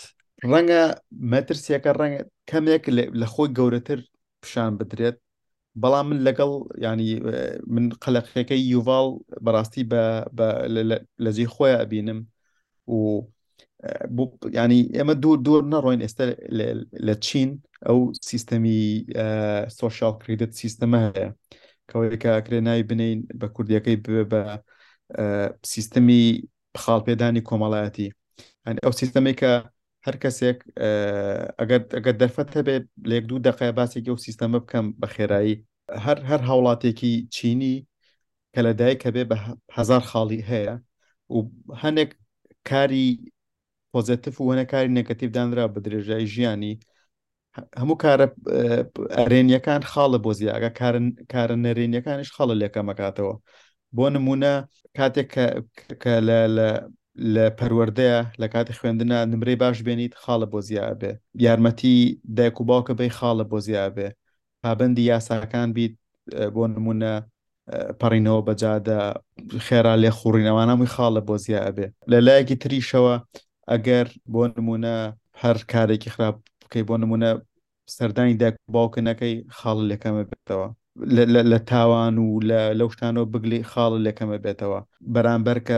ڕەنگە مەترسیەکە ڕەنگە کەمێک لە خۆی گەورەتر پیشان بدرێت بەڵام من لەگەڵ ینی من قەلەقەکەی یوڤاڵ بەڕاستی لە جێ خۆیان ئەبینم و ینی ئێمە دوو دوور نەڕۆین ئێستا لە چین ئەو سیستەمی سوۆشال کریدت سیستەمە هەیە کەوەیکە کرێ ناوی بنین بە کوردیەکەی بە سیستەمی خاڵپێدانی کۆمەڵایەتی ئەنی ئەو سیستەمی کە هەر کەسێک ئەگەر ئەگەر دەرفەت هەبێت لێک دوو دقای باسێکی ئەو سیستەمە بکەم بە خێرایی هەر هەر هاوڵاتێکی چینی کە لە دایک هەبێ بە هەزار خاڵی هەیە و هەنێک کاری پۆزتف و هەنە کاری نەگەتیف دانرا بە درێژای ژیانی هەموو کارە ئەرێنیەکان خاڵە بۆ زیاگە کارە نەرێنیەکانش خاڵە لێکەمەکاتەوە بۆ نمونە کاتێک کە لە پەروەردەیە لە کاتی خوێندنا نمرەی باش بێنیت خاڵە بۆ زیابێ یارمەتی دایک و باوکە بەی خاڵە بۆ زیابێ پابەندی یاساکان بیت بۆ نمونە پەڕینەوە بە جادە خێرا لێ خوڕینەوانەمووی خاڵە بۆ زییا ئەبێ لە لایەکی تریشەوە ئەگەر بۆ نمونە هەر کارێکی خراپ بکەی بۆ نمونە سەردانی دایک باوکە نەکەی خاڵ لەکەمە بێتەوە لە تاوان و لەو شتانەوە بگلی خاڵ لەکەمە بێتەوە بەرامبەر کە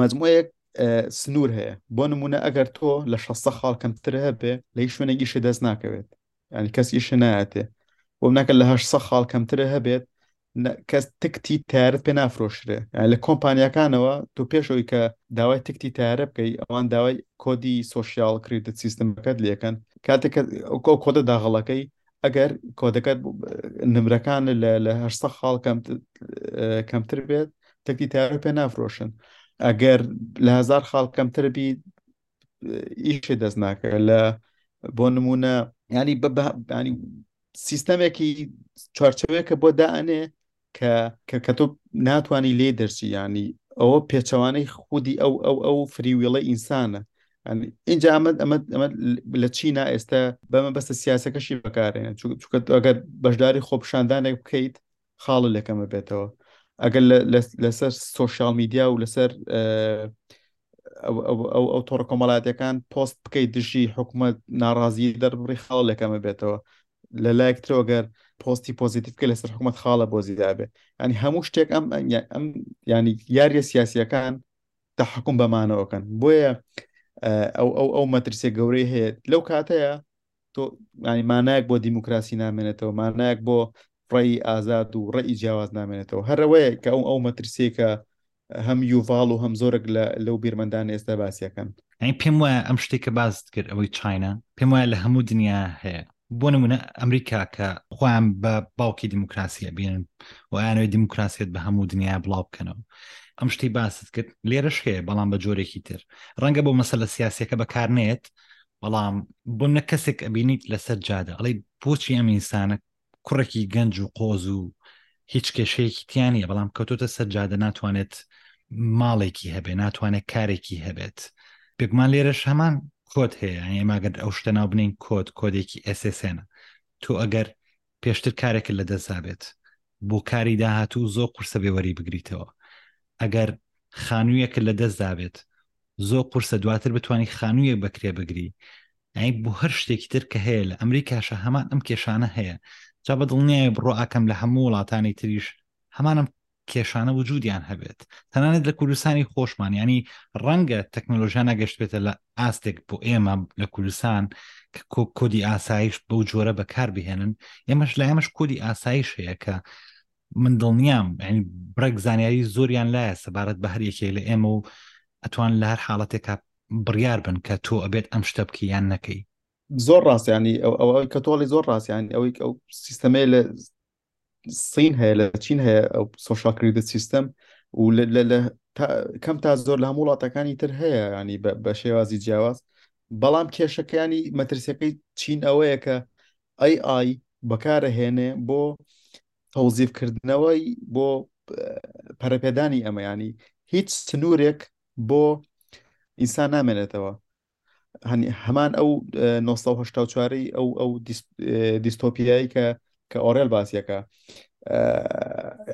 مجموعەیەک سنوور هەیە بۆ نمونە ئەگەر تۆ لە شەستە خاڵ کەمتر هەبێ لە هیچ شوێنێکیشی دەست ناکەوێت ینی کەس ئیش نایەتێ بۆم ناکە لە هەشسە خاڵ کەمتر هەبێت کەس تکتی تارت پێ نافرۆشرێ لە کۆمپانیەکانەوە تۆ پێشەوەی کە داوای تکتی تارە بکەی ئەوان داوای کۆدی سوسیال کریدت سیستم بکات لەکەن کاتێک ئەو کۆدە داغڵەکەی ئەگەر کۆدەکەت نمرەکان لە هەشتا خاڵ کەمتر بێت تەکی تارو پێ نافرۆشن ئەگەر لە هزار خاڵ کەمتر بی ئیشی دەست ناکە لە بۆ نمونە ینی بەبانی سیستەمێکی چوارچەوەیەکە بۆ دائنێ کە کە تۆ ناتوانانی لێ دەرچی ینی ئەوە پێچەوانەی خودی ئەو ئەو ئەو فریویڵە ئینسانە اینجا ئەمەد ئەمە ئەمە لە چینا ئێستا بەمە بەستە سیاسەکەشی بەکارێنە چکە ئەگەر بەشداری خۆپشاندانێک بکەیت خاڵە لەکەمە بێتەوە ئەگەر لەسەر سوۆشال میدیا و لەسەر ئەو ئەو تۆڕە کۆمەڵاتەکان پۆست بکەیت دژی حکوومەت ناڕازی دەربڕی خاڵ لەکەمە بێتەوە لە لایەک ترەوە گەر پۆستی پۆزیتیف کە لەسەر حکوومەت خاڵە بۆ زیدابێ ینی هەموو شتێک ئەم ئەم ینی یاریە سیاسیەکان تا حکوم بەمانەوەکەن بۆیە ئەو ئەو ئەو مەترسێ گەورەی هەیە لەو کاتەیە تۆ ینی مانایەک بۆ دیموکراسی نامێنێتەوە مانایەک بۆ ڕێی ئازاد و ڕێی جیاواز نامێنێتەوە هەرەوەیە کە ئەو ئەو مەترسێکە هەم یوڤاڵ و هەم زۆرەک لە لەو بیرمەندان ئێستا باسیەکەن ئەین پێم وایە ئەم شتێک کە باست کرد ئەوەی چینە پێم وایە لە هەموو دنیا هەیە بۆ نمونە ئەمریکا کە خۆیان بە باوکی دیموکراسی ئەبینن و ئەیانەوەی دیموکراسیت بە هەموو دنیا بڵاو بکەنەوە ئەم شتی باست کرد لێرەش هەیە بەڵام بە جۆرێکی تر ڕەنگە بۆ مەسەلە سیاسەکە بەکارنێت بەڵام بۆ نە کەسێک ئەبینیت لەسەر جادە ئەڵی بۆچی ئەم ئینسانە کوڕێکی گەنج و قۆز و هیچ کێشەیەکی تیانە بەڵام کەوتۆتە سەرجادە ناتوانێت ماڵێکی هەبێ ناتوانێت کارێکی هەبێت بێگومان لێرەش هەمان کۆت هەیە ئێماگەر ئەو شتە ناوبنین کۆت کۆدێکی ئەسسێنە تۆ ئەگەر پێشتر کارێکە لە دەستابێت بۆ کاری داهاتوو زۆر قورسە بێوەری بگریتەوە ئەگەر خانوویەکە لە دەستدابێت زۆر قورسە دواتر بتانی خانوویەک بەکرێ بگری ئەی بۆ هەر شتێکی تر کە هەیە لە ئەمریکاشە هەمان ئەم کێشانە هەیە جا بە دڵنیای بڕۆ ئاکەم لە هەموو وڵاتانی تریش هەمانم کێشانە وجودیان هەبێت تەنانەت لە کوردستانی خۆشمان ینی ڕەنگە تەکنۆلۆژیا نەگەشتبێتە لە ئاستێک بۆ ئێمە لە کوردستان کە کۆدی ئاسایش بەو جۆرە بەکار بهێنن ئێمەش لە ئێمەش کۆدی ئاسایش هەیە کە من دڵنیام ینی بڕێک زانیاری زۆریان لایە سەبارەت بە هەر یەکێ لە ئێمە و ئەتوان لە هەر حاڵەتێکا بڕیار بن کە تۆ ئەبێت ئەم شتە بکە یان نەکەی زۆر ڕاستیانی ئەو ئەو کە تۆڵی زۆر ڕاستیانی ئەوەی ئەو سیستەمەیە لە سین هەیە لە چین هەیە ئەو سۆشال کردە سیستەم و لە کەم تا زۆر لە هەموو وڵاتەکانی تر هەیە ینی بە شێوازی جیاواز بەڵام کێشەکانی مەترسیەکەی چین ئەوەیە کە ئەی ئای بەکارەهێنێ بۆ تەوزیفکردنەوەی بۆ پەرەپێدانی ئەمەیانی هیچ سنوورێک بۆ ئینسان نامێنێتەوە هەنی هەمان ئەو 1970 ئەو ئەو دیستۆپیایی کە کە ئۆرێل باسیەکە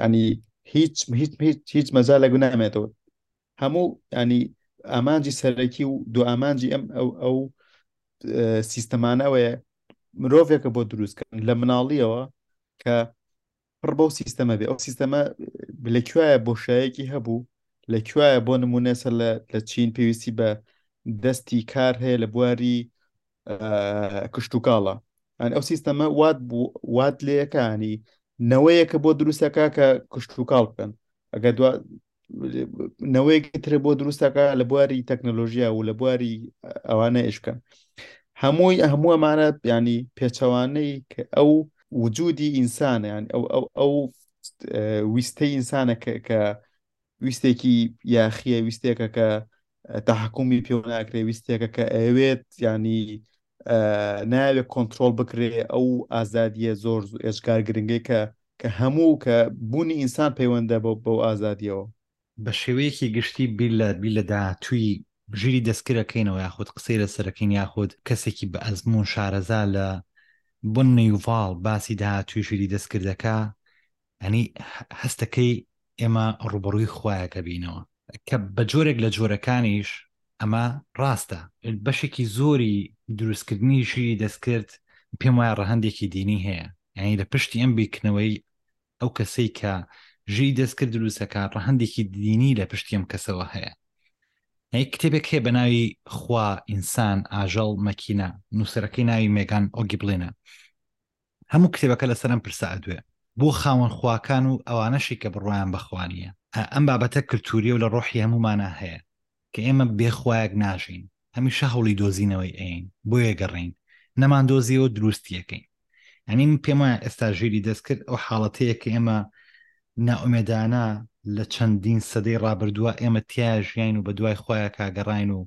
ینی هیچ هیچ هیچ هیچ مەزا لە گونامێتەوە هەموو ینی ئامانجی سەرەکی و دو ئامانجی ئەم ئەو ئەو سیستەمانەوەیە مرۆڤێکە بۆ دروستکردن لە مناڵیەوە کە پڕ بەو سیستەمە بێ ئەو سیستەمە لە کوایە بۆشایەکی هەبوو لە کوایە بۆ نمونە سەر لە چین پێویستی بە دەستی کار هەیە لە بواری کشتتوکاڵە ئەن ئەو سیستەمە وات وات لەکانی نەوەیەکە بۆ دروستەکە کە کشتتوکاڵ بکەن ئەگەر نەوەیەکی ترە بۆ دروستەکە لە بواری تەکنەلۆژیا و لە بواری ئەوانە ئشکەن هەمووی هەمووەمانە ینی پێچەوانەی کە ئەو وجودی ئینسانیان ئەو ئەو ئەو ویستەی ئینسانە کە ویستێکی یاخیە ویستێکە کە تاحکومی پێ ناکرێ ویستێکە کە ئەوێت ینی ناوێت کۆنتترۆل بکرێ ئەو ئازادیە زۆر ئێشکار گرنگی کە کە هەموو کە بوونی ئینسان پەیوەندە بۆ بەو ئازادیەوە بە شێوەیەکی گشتی بیر لە بیر لە داهاتووی ژیری دەستکرەکەینەوە یاخود قسەی لەسەرەکەین یاخود کەسێکی بە ئەزمون شارەزا لە بن نیڤال باسی داهاتوی ژیری دەستکردەکە ئەنی هەستەکەی ئێمە ڕوبەڕووی خویەکە بینەوە کە بە جۆرێک لە جۆرەکانیش ئەمە ڕاستە بەشێکی زۆری دروستکردنیشی دەستکرد پێم وایە ڕەهندێکی دینی هەیە یعنی لە پشتی ئەم بیرکردنەوەی ئەو کەسەی کە ژی دەستکرد دروستەکە ڕەهندێکی دینی لە پشتی ئەم کەسەوە هەیە هەی کتێبێک هەیە بە ناوی خوا ئینسان ئاژەڵ مەکینە نووسەرەکەی ناوی مێگان ئۆگیبلێنە هەموو کتێبەکە لەسەر ئەم پرسە ئەدوێ بۆ خاوەن خواکان و ئەوانەشی کە بڕوایان بەخوانیە ئەم بابەتە کللتوریە و لە ڕۆحی هەمومانا هەیە کە ئێمە بێخوایەک ناژین هەمیشە هەوڵی دۆزینەوەی ئەین بۆیە گەڕین نەمان دۆزیەوە دروستیەکەین ئەنیم پێم وایە ئێستا ژیری دەستکرد ئەو حاڵەتەیە کە ئێمە ناومێدانە لە چەندین سەدەی ڕابردووە ئێمە تیا ژیاین و بە دوای خۆیان کاگەڕین و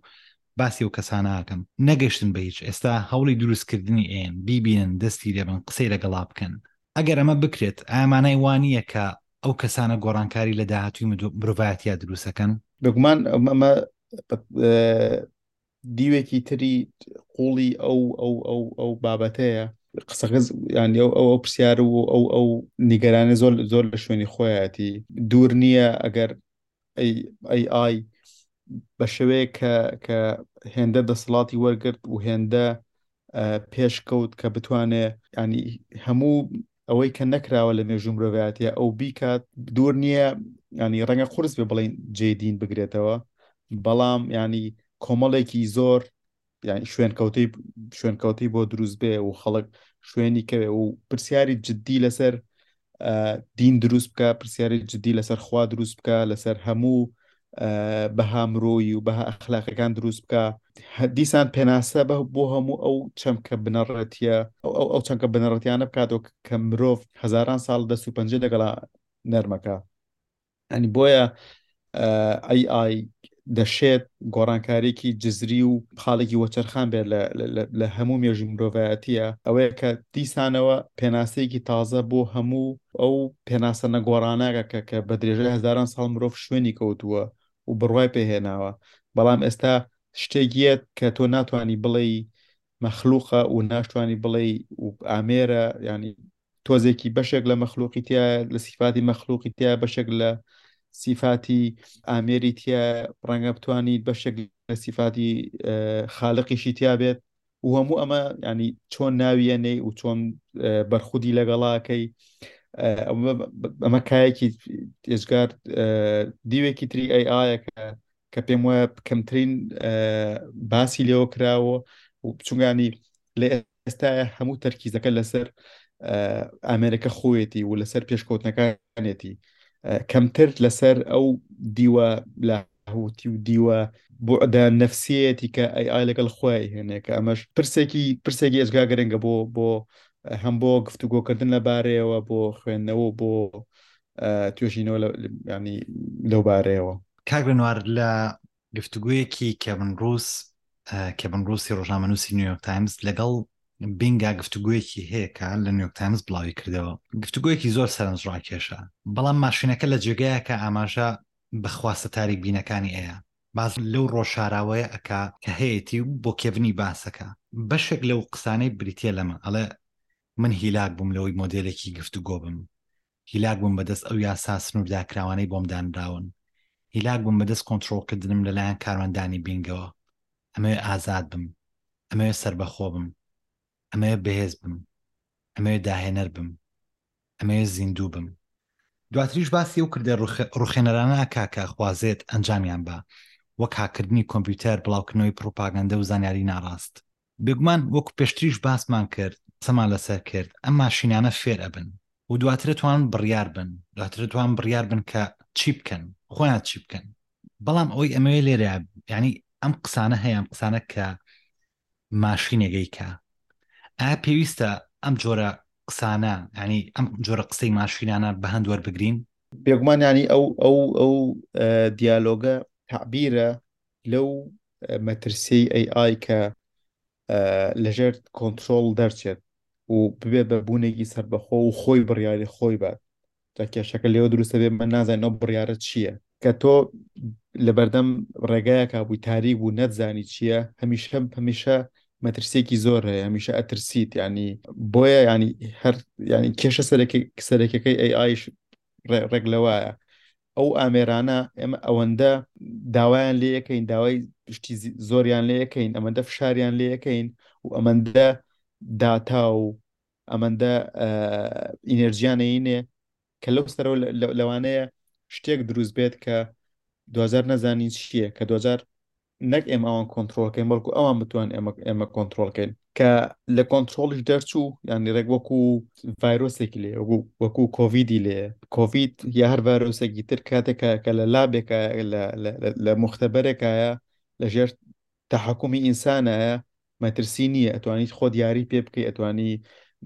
باسی ئەو کەسانە ئەکەم نەگەشتن بە هیچ ئێستا هەوڵی دروست کردنی ئێن بیبینن دەستی لێبن قسەی لەگەڵا بکەن ئەگەر ئەمە بکرێت ئایا مانای وا نییە کە ئەو کەسانە گۆڕانکاری لە داهاتووی مرۆڤایەتیا دروست ئەکەن؟ بێگومان ئەمە دیوێکی تری قوڵی ئەو ئەو ئەو ئەو بابەتەیە قسەکە ینی ئەو ئەو پرسیار و ئەو ئەو نیگەرانە زۆر زۆر لە شوێنی خۆیەتی دوور نییە ئەگەر AI بە شێوەیە کە کە هێندە دەسەڵاتی وەرگرت و هێندە پێشکەوت کە بتوانێ ینی هەموو ئەوەی کە نەکراوە لە مێژوو مرۆڤاتە ئەو بیکات دوور نییە ینی ڕەنگە قرس بێ بڵین جێدین بگرێتەوە بەڵام ینی کۆمەڵێکی زۆر یعنی شوێنکەوتی شوێنکەوتی بۆ دروست بێ و خەڵک شوێنی کەوێ و پرسیاری جددی لەسەر دین دروست بکە پرسیاری جددی لەسەر خوا دروست بکە لەسەر هەموو بەها مرۆیی و بەها ئەخلاقەکان دروست بکە دیسان پێناسە بە بۆ هەموو ئەو چەمکە بنەڕەتە ئەو ئەو چەمکە بنەڕەتیانە بکاتەوە کە مرۆڤ هەزاران ساڵ دەست و پەنجە لەگەڵا نەرمەکە یانی بۆیە AI دەشێت گۆڕانکارێکی جزری و خاڵێکی وەچەرخان بێت لە هەموو مێژی مرۆڤایەتیە ئەوەیە کە دیسانەوە پێناسەیەکی تازە بۆ هەموو ئەو پێناسە نەگۆڕاناگە کە کە بە درێژە هەزاران ساڵ مرۆڤ شوێنی کەوتووە و بڕوای پێهێناوە بەڵام ئێستا شتێک یەت کە تۆ ناتانی بڵێ مەخلوقە و ناشتوانی بڵێ و ئامێرە ینی تۆزێکی بەشێک لە مەخلوقی تیا لە سیفاتی مەخلوقی تیا بەشێک لە سیفاتی ئامێری تیا ڕەنگە بتوانیت بەشێک لە سیفاتی خاالقیشی تیا بێت و هەموو ئەمە ینی چۆن ناویەنەی و چۆن بەرخودی لەگەڵاکەی ئەمە کایەکی ئێزگار دیوێکی تری ئەی ئاەکە کە پێم وایە کەمترین باسی لێوە کراوە و بچونگانی لە ئێستایە هەموو تەرکیزەکە لەسەر ئامێرەکە خۆیەتی و لەسەر پێشکەوتنەکانێتی کەمتر لەسەر ئەو دیوە لە هوتی و دیوە بۆدا نفسیەتی کە ئەی ئای لەگەڵ خۆی هێنێ کە ئەمەش پرسێکی پرسێکی ئێزگا گرنگە بۆ بۆ هەم بۆ گفتوگۆکردن لە بارەیەوە بۆ خوێندنەوە بۆ توێژینەوە ینی لەو بارەیەوە کاگرنوار لە گفتوگۆیەکی کێڤن ڕووس، Kevin Roose، ی ڕۆژنامەنووسی نیویۆرک تایمز لەگەڵ بینگا گفتوگۆیەکی هەیە کە لە نیویۆرک تایمز بڵاویکردەوە، گفتوگۆیەکی زۆر سەرنجڕاکێشە، بەڵام ماشینەکە لە جێگایەکە ئاماژە بە خواستە تاریک بینەکانی ئەیا، باس لەو ڕۆ شاراوەیە ئەکا کە هەیەتی و بۆ کێڤنی باسەکا، بەشێک لەو قسانەی بریتیە لەمە ئەڵێ من هیلاک بووم لەوەی مۆدێلێکی گفتوگۆ بم هیلاک بووم بەدەست ئەو یاسا سنوورداکراوانەی بۆم دانراون، هیلاک بووم بەدەست کۆنترۆڵکردنم لەلایەن کارمەندانی بینگەوە. ئەمەوێ ئازاد بم. ئەمەوێ سەربەخۆ بم. ئەمەوێ بەهێز بم. ئەمەوێ داهێنەر بم. ئەمەوێ زیندوو بم. دواتریش باسی ئەو کردە ڕوخێنەرانە ئەکا کە ئەخوازێت ئەنجامیان با، وەک هاککردنی کۆمپیوتەر، بڵاوکردنەوەی پڕوپاگەندە و زانیاریی ناڕاست. بێگومان وەکو پێشتریش باسمان کرد قسەمان لەسەر کرد ئەم ماشینانە فێر ئەبن و دواتر ئەتوانن بڕیار بن دواتر ئەتوان بڕیار بن کە چی بکەن خۆیان چی بکەن بەڵام ئەوی ئەمەوێ لێرە ینی ئەم قسانە هەیە ئەم قسانە کە ماشینێگەی کە ئا پێویستە ئەم جۆرە قسانە ینی ئەم جۆرە قسەی ماشینانە بە هەند وەربگرین بێگومانانی ئەو ئەو ئەو دیالۆگە تعبیرە لەو مەترسیەی ئەی ئای کە لەژێر کۆنتترۆل دەرچێت و ببێت بە بوونێکی سەربەخۆ و خۆی بڕیاری خۆی بات تا کێشەکە لێوە دروستە بێ من نازانین ئەو بڕیارە چییە کە تۆ لە بەردەم ڕێگایەکە بووی تاریک بوو نەتزانی چییە هەمیشە هەمیشە مەترسێکی زۆر هەیە هەمیشە ئەترسیت ینی بۆیە ینی هەر ینی کێشە سەرەکەی سەرەکەکەی ئەی ئایش ڕێک لەوایە ئەو ئامێرانە ئێمە ئەوەندە داوایان لێ یەکەین داوای پشتی زۆریان لێ یەکەین ئەمەندە فشاریان لێ یەکەین و ئەمەندە داتا و ئەمەندە ئینەرجیانەینێ کە لەو سەرەوە لەوانەیە شتێک دروست بێت کە دوجار نەزانین چییە کە دوجار نەک ئێمە ئەوان کۆنتترۆلکەین بەڵکو ئەوان بتوان ئێمە ئێمە کۆنتترۆلکەین کە لە کۆنتترۆڵیش دەرچوو یانی ڕێک وەکو ڤایرۆسێکی لێ بوو وەکو کۆڤیدی لێ کۆڤید یا هەر ڤایرۆسێکی تر کاتێکە کە لە لابێکە لە مختبەرێکایە لەژێر تحکمی ئینسانایە مەترسی نییە ئەتوانیت خۆ دیاری پێ بکەی ئەتوانی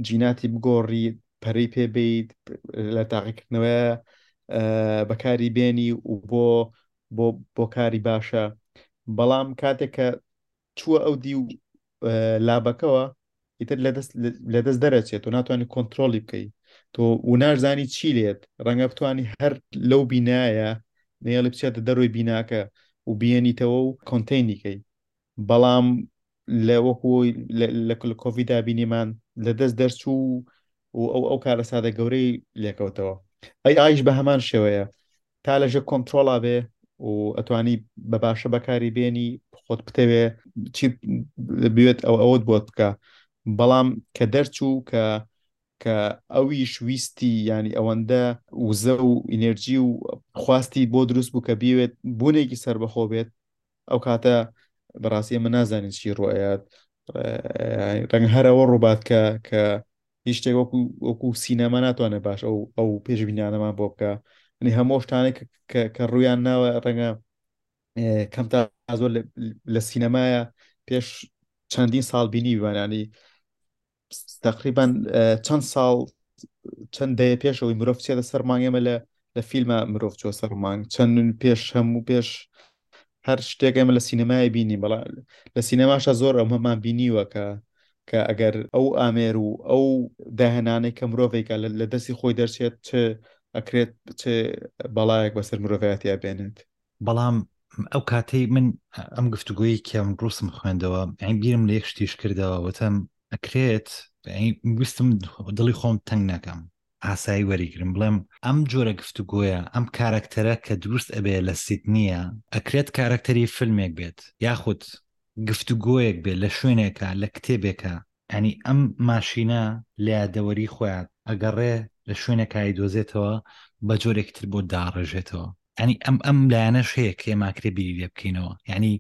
جیناتی بگۆڕی پەرەی پێ بیت لە تاقیکردنەوە بەکاری بێنی و بۆ بۆ بۆ کاری باشە بەڵام کاتێک کە چووە ئەو دی و لابەکەوە ئیتر لە دەست دەرەچێت و ناتوانانی کۆنتترۆلی بکەی تۆ و نارزانی چی لێت ڕەنگە بتانی هەر لەو بینایە نێڵی بچێتە دەروی بیناکە و بیێنیتەوە و کۆنتینیکەی بەڵام لە وەکوی لە کل کۆڤیدا بینیمان لە دەست دەرچوو و ئەو ئەو کارە سادە گەورەی لێکەوتەوە ئەی ئایش بە هەمان شێوەیە تا لەژێ کۆنترۆڵا بێ و ئەتوانی بە باشە بەکاری بێنی خۆت بتەوێ چی بێت ئەو ئەوت بۆت بکە بەڵام کە دەرچوو کە کە ئەویش ویستی ینی ئەوەندە وزە و ئینێرجی و خواستی بۆ دروست بوو کە بیوێت بوونێکی سربەخۆ بێت ئەو کاتە بەڕاستی ئمە نازانین چی ڕۆیات ڕەنگ هەرەوە ڕووبات کە کە هیچ شتێک وەکو وەکو سینەما ناتوانێت باش ئەو ئەو پێشبینانەمان بۆ بکە ئەنی هەموو شتانێک کە ڕویان ناوە ڕەنگە کەم تا زۆر لە سینەمایە پێش چەندین ساڵ بینی بوانانی تقریبان چەند ساڵ چەند دەیە پێشەوەی مرۆڤ چێتە سەرمان ئێمە لە لە فیلمە مرۆڤ چۆ سەرمان چەند پێش هەموو پێش هەر شتێک ئێمە لە سینەمای بینی بەڵا لە سینەماشە زۆر ئەمەمان بینیوە کە کە ئەگەر ئەو ئامێر و ئەو داهێنانەی کە مرۆڤێکە لە دەستی خۆی دەرچێت چ ئەکرێت چ بەڵایەک بەسەر مرۆڤایەتیا بێنێت بەڵام ئەو کاتەی من ئەم گفتوگوۆی کێم ڕوسم خوێندەوە ئەین بیرم لە یەک شتیش کردەوە وتم ئەکرێت ویستم دڵی خۆم تەنگ نەکەم ئاسایی وەریگرم بڵێم ئەم جۆرە گفتوگۆیە ئەم کارەکتەرە کە دروست ئەبێ لە سیدنیە ئەکرێت کارەکتەری فیلمێک بێت یاخود گفتوگۆیەک بێت لە شوێنێکە لە کتێبێکە ئەنی ئەم ماشینە لە یادەوەری خۆیان ئەگەڕێ لە شوێنەکایی دۆزێتەوە بە جۆرێک تر بۆ داڕێژێتەوە ئەنی ئەم ئەم لایەنەش هەیە کێماکرێ بیری لێ بکەینەوە یعنی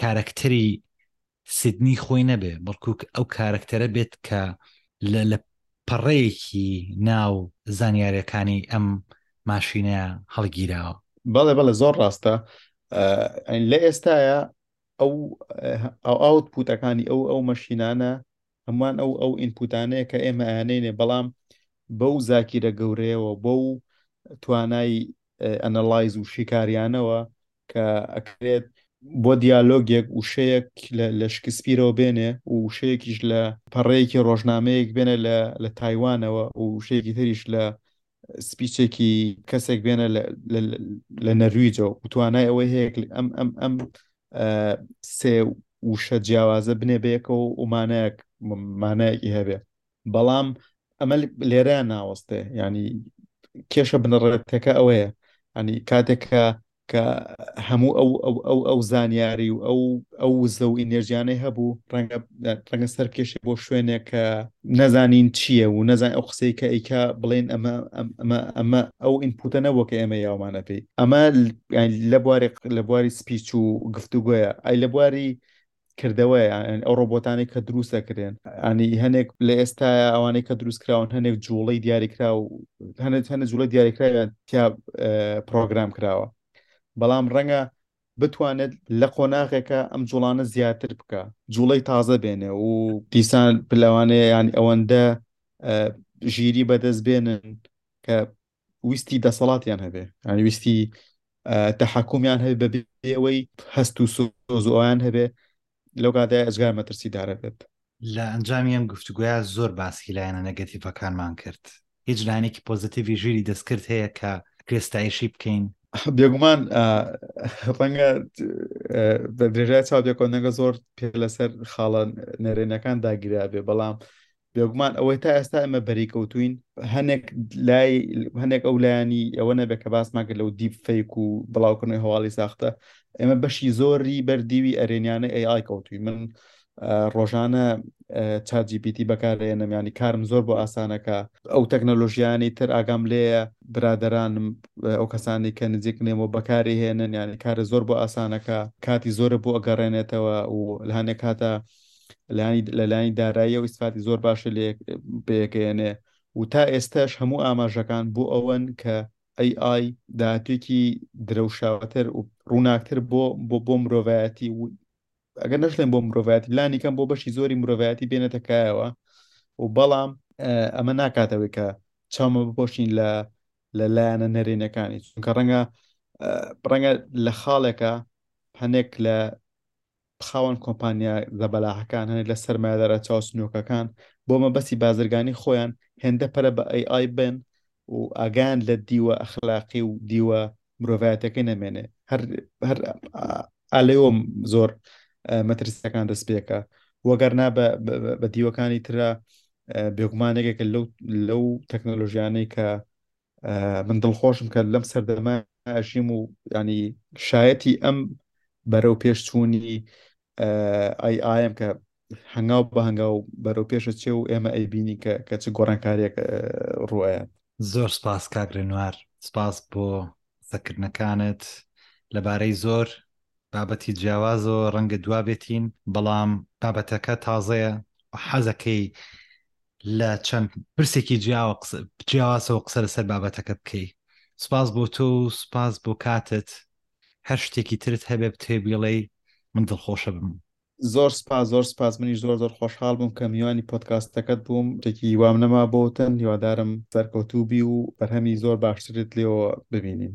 کارەکتەری سیدنی خۆی نەبێ بەڵکو ئەو کارەکتەرە بێت کە لە لە پەڕەیەکی ناو زانیارەکانی ئەم ماشینەیە هەڵگیراوە بەڵێ بەڵێ زۆر ڕاستە لە ئێستاە ئەو ئەو ئاوت پوتەکانی ئەو ئەو مەشینانە هەمووان ئەو ئەو ئینپوتانەیە کە ئێمە ئەیانێنێ بەڵام بەو زاکیرە گەورەیەوە بۆ و توانای ئەنەلایز و شیکاریانەوە کە ئەکرێت بۆ دیالۆگێک وشەیەک لە شکسپیرەوە بێنێ و وشەیەکیش لە پەڕەیەکی ڕۆژنامەیەک بێنە لە تایوانەوە و وشەیەکی تریش لە سپیچێکی کەسێک بێنە لە نەرویجەوە توانای ئەوەی هەیە ئەم ئەم ئەم سێ وشە جیاوازە بنێ بەیەکەوە ومانەیەک مانایەکی هەبێ بەڵام ئەمە لێرە ناوەستێ ینی کێشە بنەڕێتەکە ئەوەیە ئەنی کاتێکە کە هەموو ئەو ئەو ئەو ئەو زانیاری و ئەو ئەو وزە و ئینێرجیانەی هەبوو ڕەنگە ڕەنگە سەرکێشێ بۆ شوێنێک کە نەزانین چییە و نەزان ئەو قسەی کە ئەیکا بڵێن ئەمە ئەمە ئەمە ئەو ئینپوتە نەبووە کە ئێمە یاومانە پێی ئەمە لە بواری لە بواری سپیچ و گفتوگۆیە ئای لە بواری کردەوە ئەو ڕۆبۆتانێک کە دروست دەکرێن ئەنی هەنێک لە ئێستا ئەوانەی کە دروست کراون هەنێک جوڵەی دیاریکرا و هەنێت هەنە جوڵە دیاریکراویان تیا پرۆگرام کراوە بەڵام ڕەنگە بتوانێت لە قۆناغێکە ئەم جوڵانە زیاتر بکە جوڵەی تازە بێنێ و دیسان پلەوانەیە یان ئەوەندە ژیری بەدەست بێنن کە ویستی دەسەڵاتیان هەبێ یعنی ویستی تەحکومیان هەبێ بە ئەوەی هەست و سۆزۆیان هەبێ لەو کاتە ئەزگار مەترسی دارە بێت لە ئەنجامی ئەم گفتوگویا زۆر باسی لایەنە نەگەتیڤەکانمان کرد هیچ لایەنێکی پۆزیتیڤی ژیری دەستکرد هەیە کە پێستایشی بکەین بێگومان ڕەنگە بە درێژای چاو بێکۆنەگە زۆر پێ لەسەر خاڵە نەرێنەکان داگیرابێ بەڵام بێگومان ئەوەی تا ئێستا ئێمە بەری کەوتوین هەنێک لای هەنێک ئەو لایانی ئەوە نەبێت کە باسمان کرد لەو دیپ فیک و بڵاوکردنەوەی هەواڵی ساختە ئێمە بەشی زۆری بەردیوی ئەرێنیانە ئەی ئای کەوتوی من ڕۆژانە چاجیبیتی بەکارێنم ینی کارم زۆر بۆ ئاسانەکە ئەو تەکنەلۆژیانی تر ئاگام لێە برادرانم ئەو کەسانی کە نزیک نێمەوە بەکاری هێنن یانی کارە زۆر بۆ ئاسانەکە کاتی زۆرە بۆ ئەگەڕێنێتەوە و لەهانێک کاتە لانی لەلایانی داراییەوە ئیسفاتی زۆر باشە لێ پێکەێنێ و تا ئێستاش هەموو ئاماژەکان بۆ ئەوەن کە ئەی ئای داهاتوێکی درەوشاوەتر و ڕووناکتر بۆ بۆ بۆ مرۆڤایەتی و ئەگەر نەشلێن بۆ مرۆڤایەتی لانیکەم بۆ بەشی زۆری مرۆڤایەتی بێنێتەکایەوە و بەڵام ئەمە ناکاتەوەی کە چاومە بپۆشین لە لە لایەنە نەرێنەکانی چونکە ڕەنگە ڕەنگە لە خاڵێکە هەنێک لە خاوەن کۆمپانیا زەبەلاحەکان هەن لە سەرمایەدارە چاوچنۆکەکان بۆ مەبەستی بازرگانی خۆیان هێندە پەرە بە ئەی ئای بەن و ئاگایان لە دیوە ئەخلاقی و دیوە مرۆڤایەتەکەی نەمێنێ هەر هەر ئالەوەم زۆر مەترسیەکان دەست پێکە وەگەرنا بە دیوەکانی ترە بێگومانێکێکە لەو لەو تەکنەلۆژیانەی کە من دڵخۆشم کە لەم سەردەمە ئەژیم و ینی شایەتی ئەم بەرەو پێشچوونی ئای ئایم کە هەنگاو بە هەنگاو بەرەو پێشە چێ و ئێمە ئەی بینی کە کە چ گۆڕانکاریەک ڕوایەت زۆر سپاس کاک ڕێنوار سپاس بۆ قسەکردنەکانت لەبارەی زۆر بابەتی جیاوازەوە ڕەنگە دوابێتین بەڵام بابەتەکە تازەیە حەزەکەی لە چەند پرسێکی جیاوە جیاوازەوە قسە لەسەر بابەتەکە بکەی سپاس بۆ تۆ و سپاس بۆ کاتت هەر شتێکی ترت هەبێ بتێ بیڵێی من دڵخۆشە بم زۆر سپاس زۆر سپاس منی زۆر زۆر خۆشحاڵ بووم کە میوانی پۆتکاستەکەت بووم جێکی وام نەما بۆتن هیوادارم سەرکەوتوبی و بەرهەمی زۆر باشترت لێەوە ببینین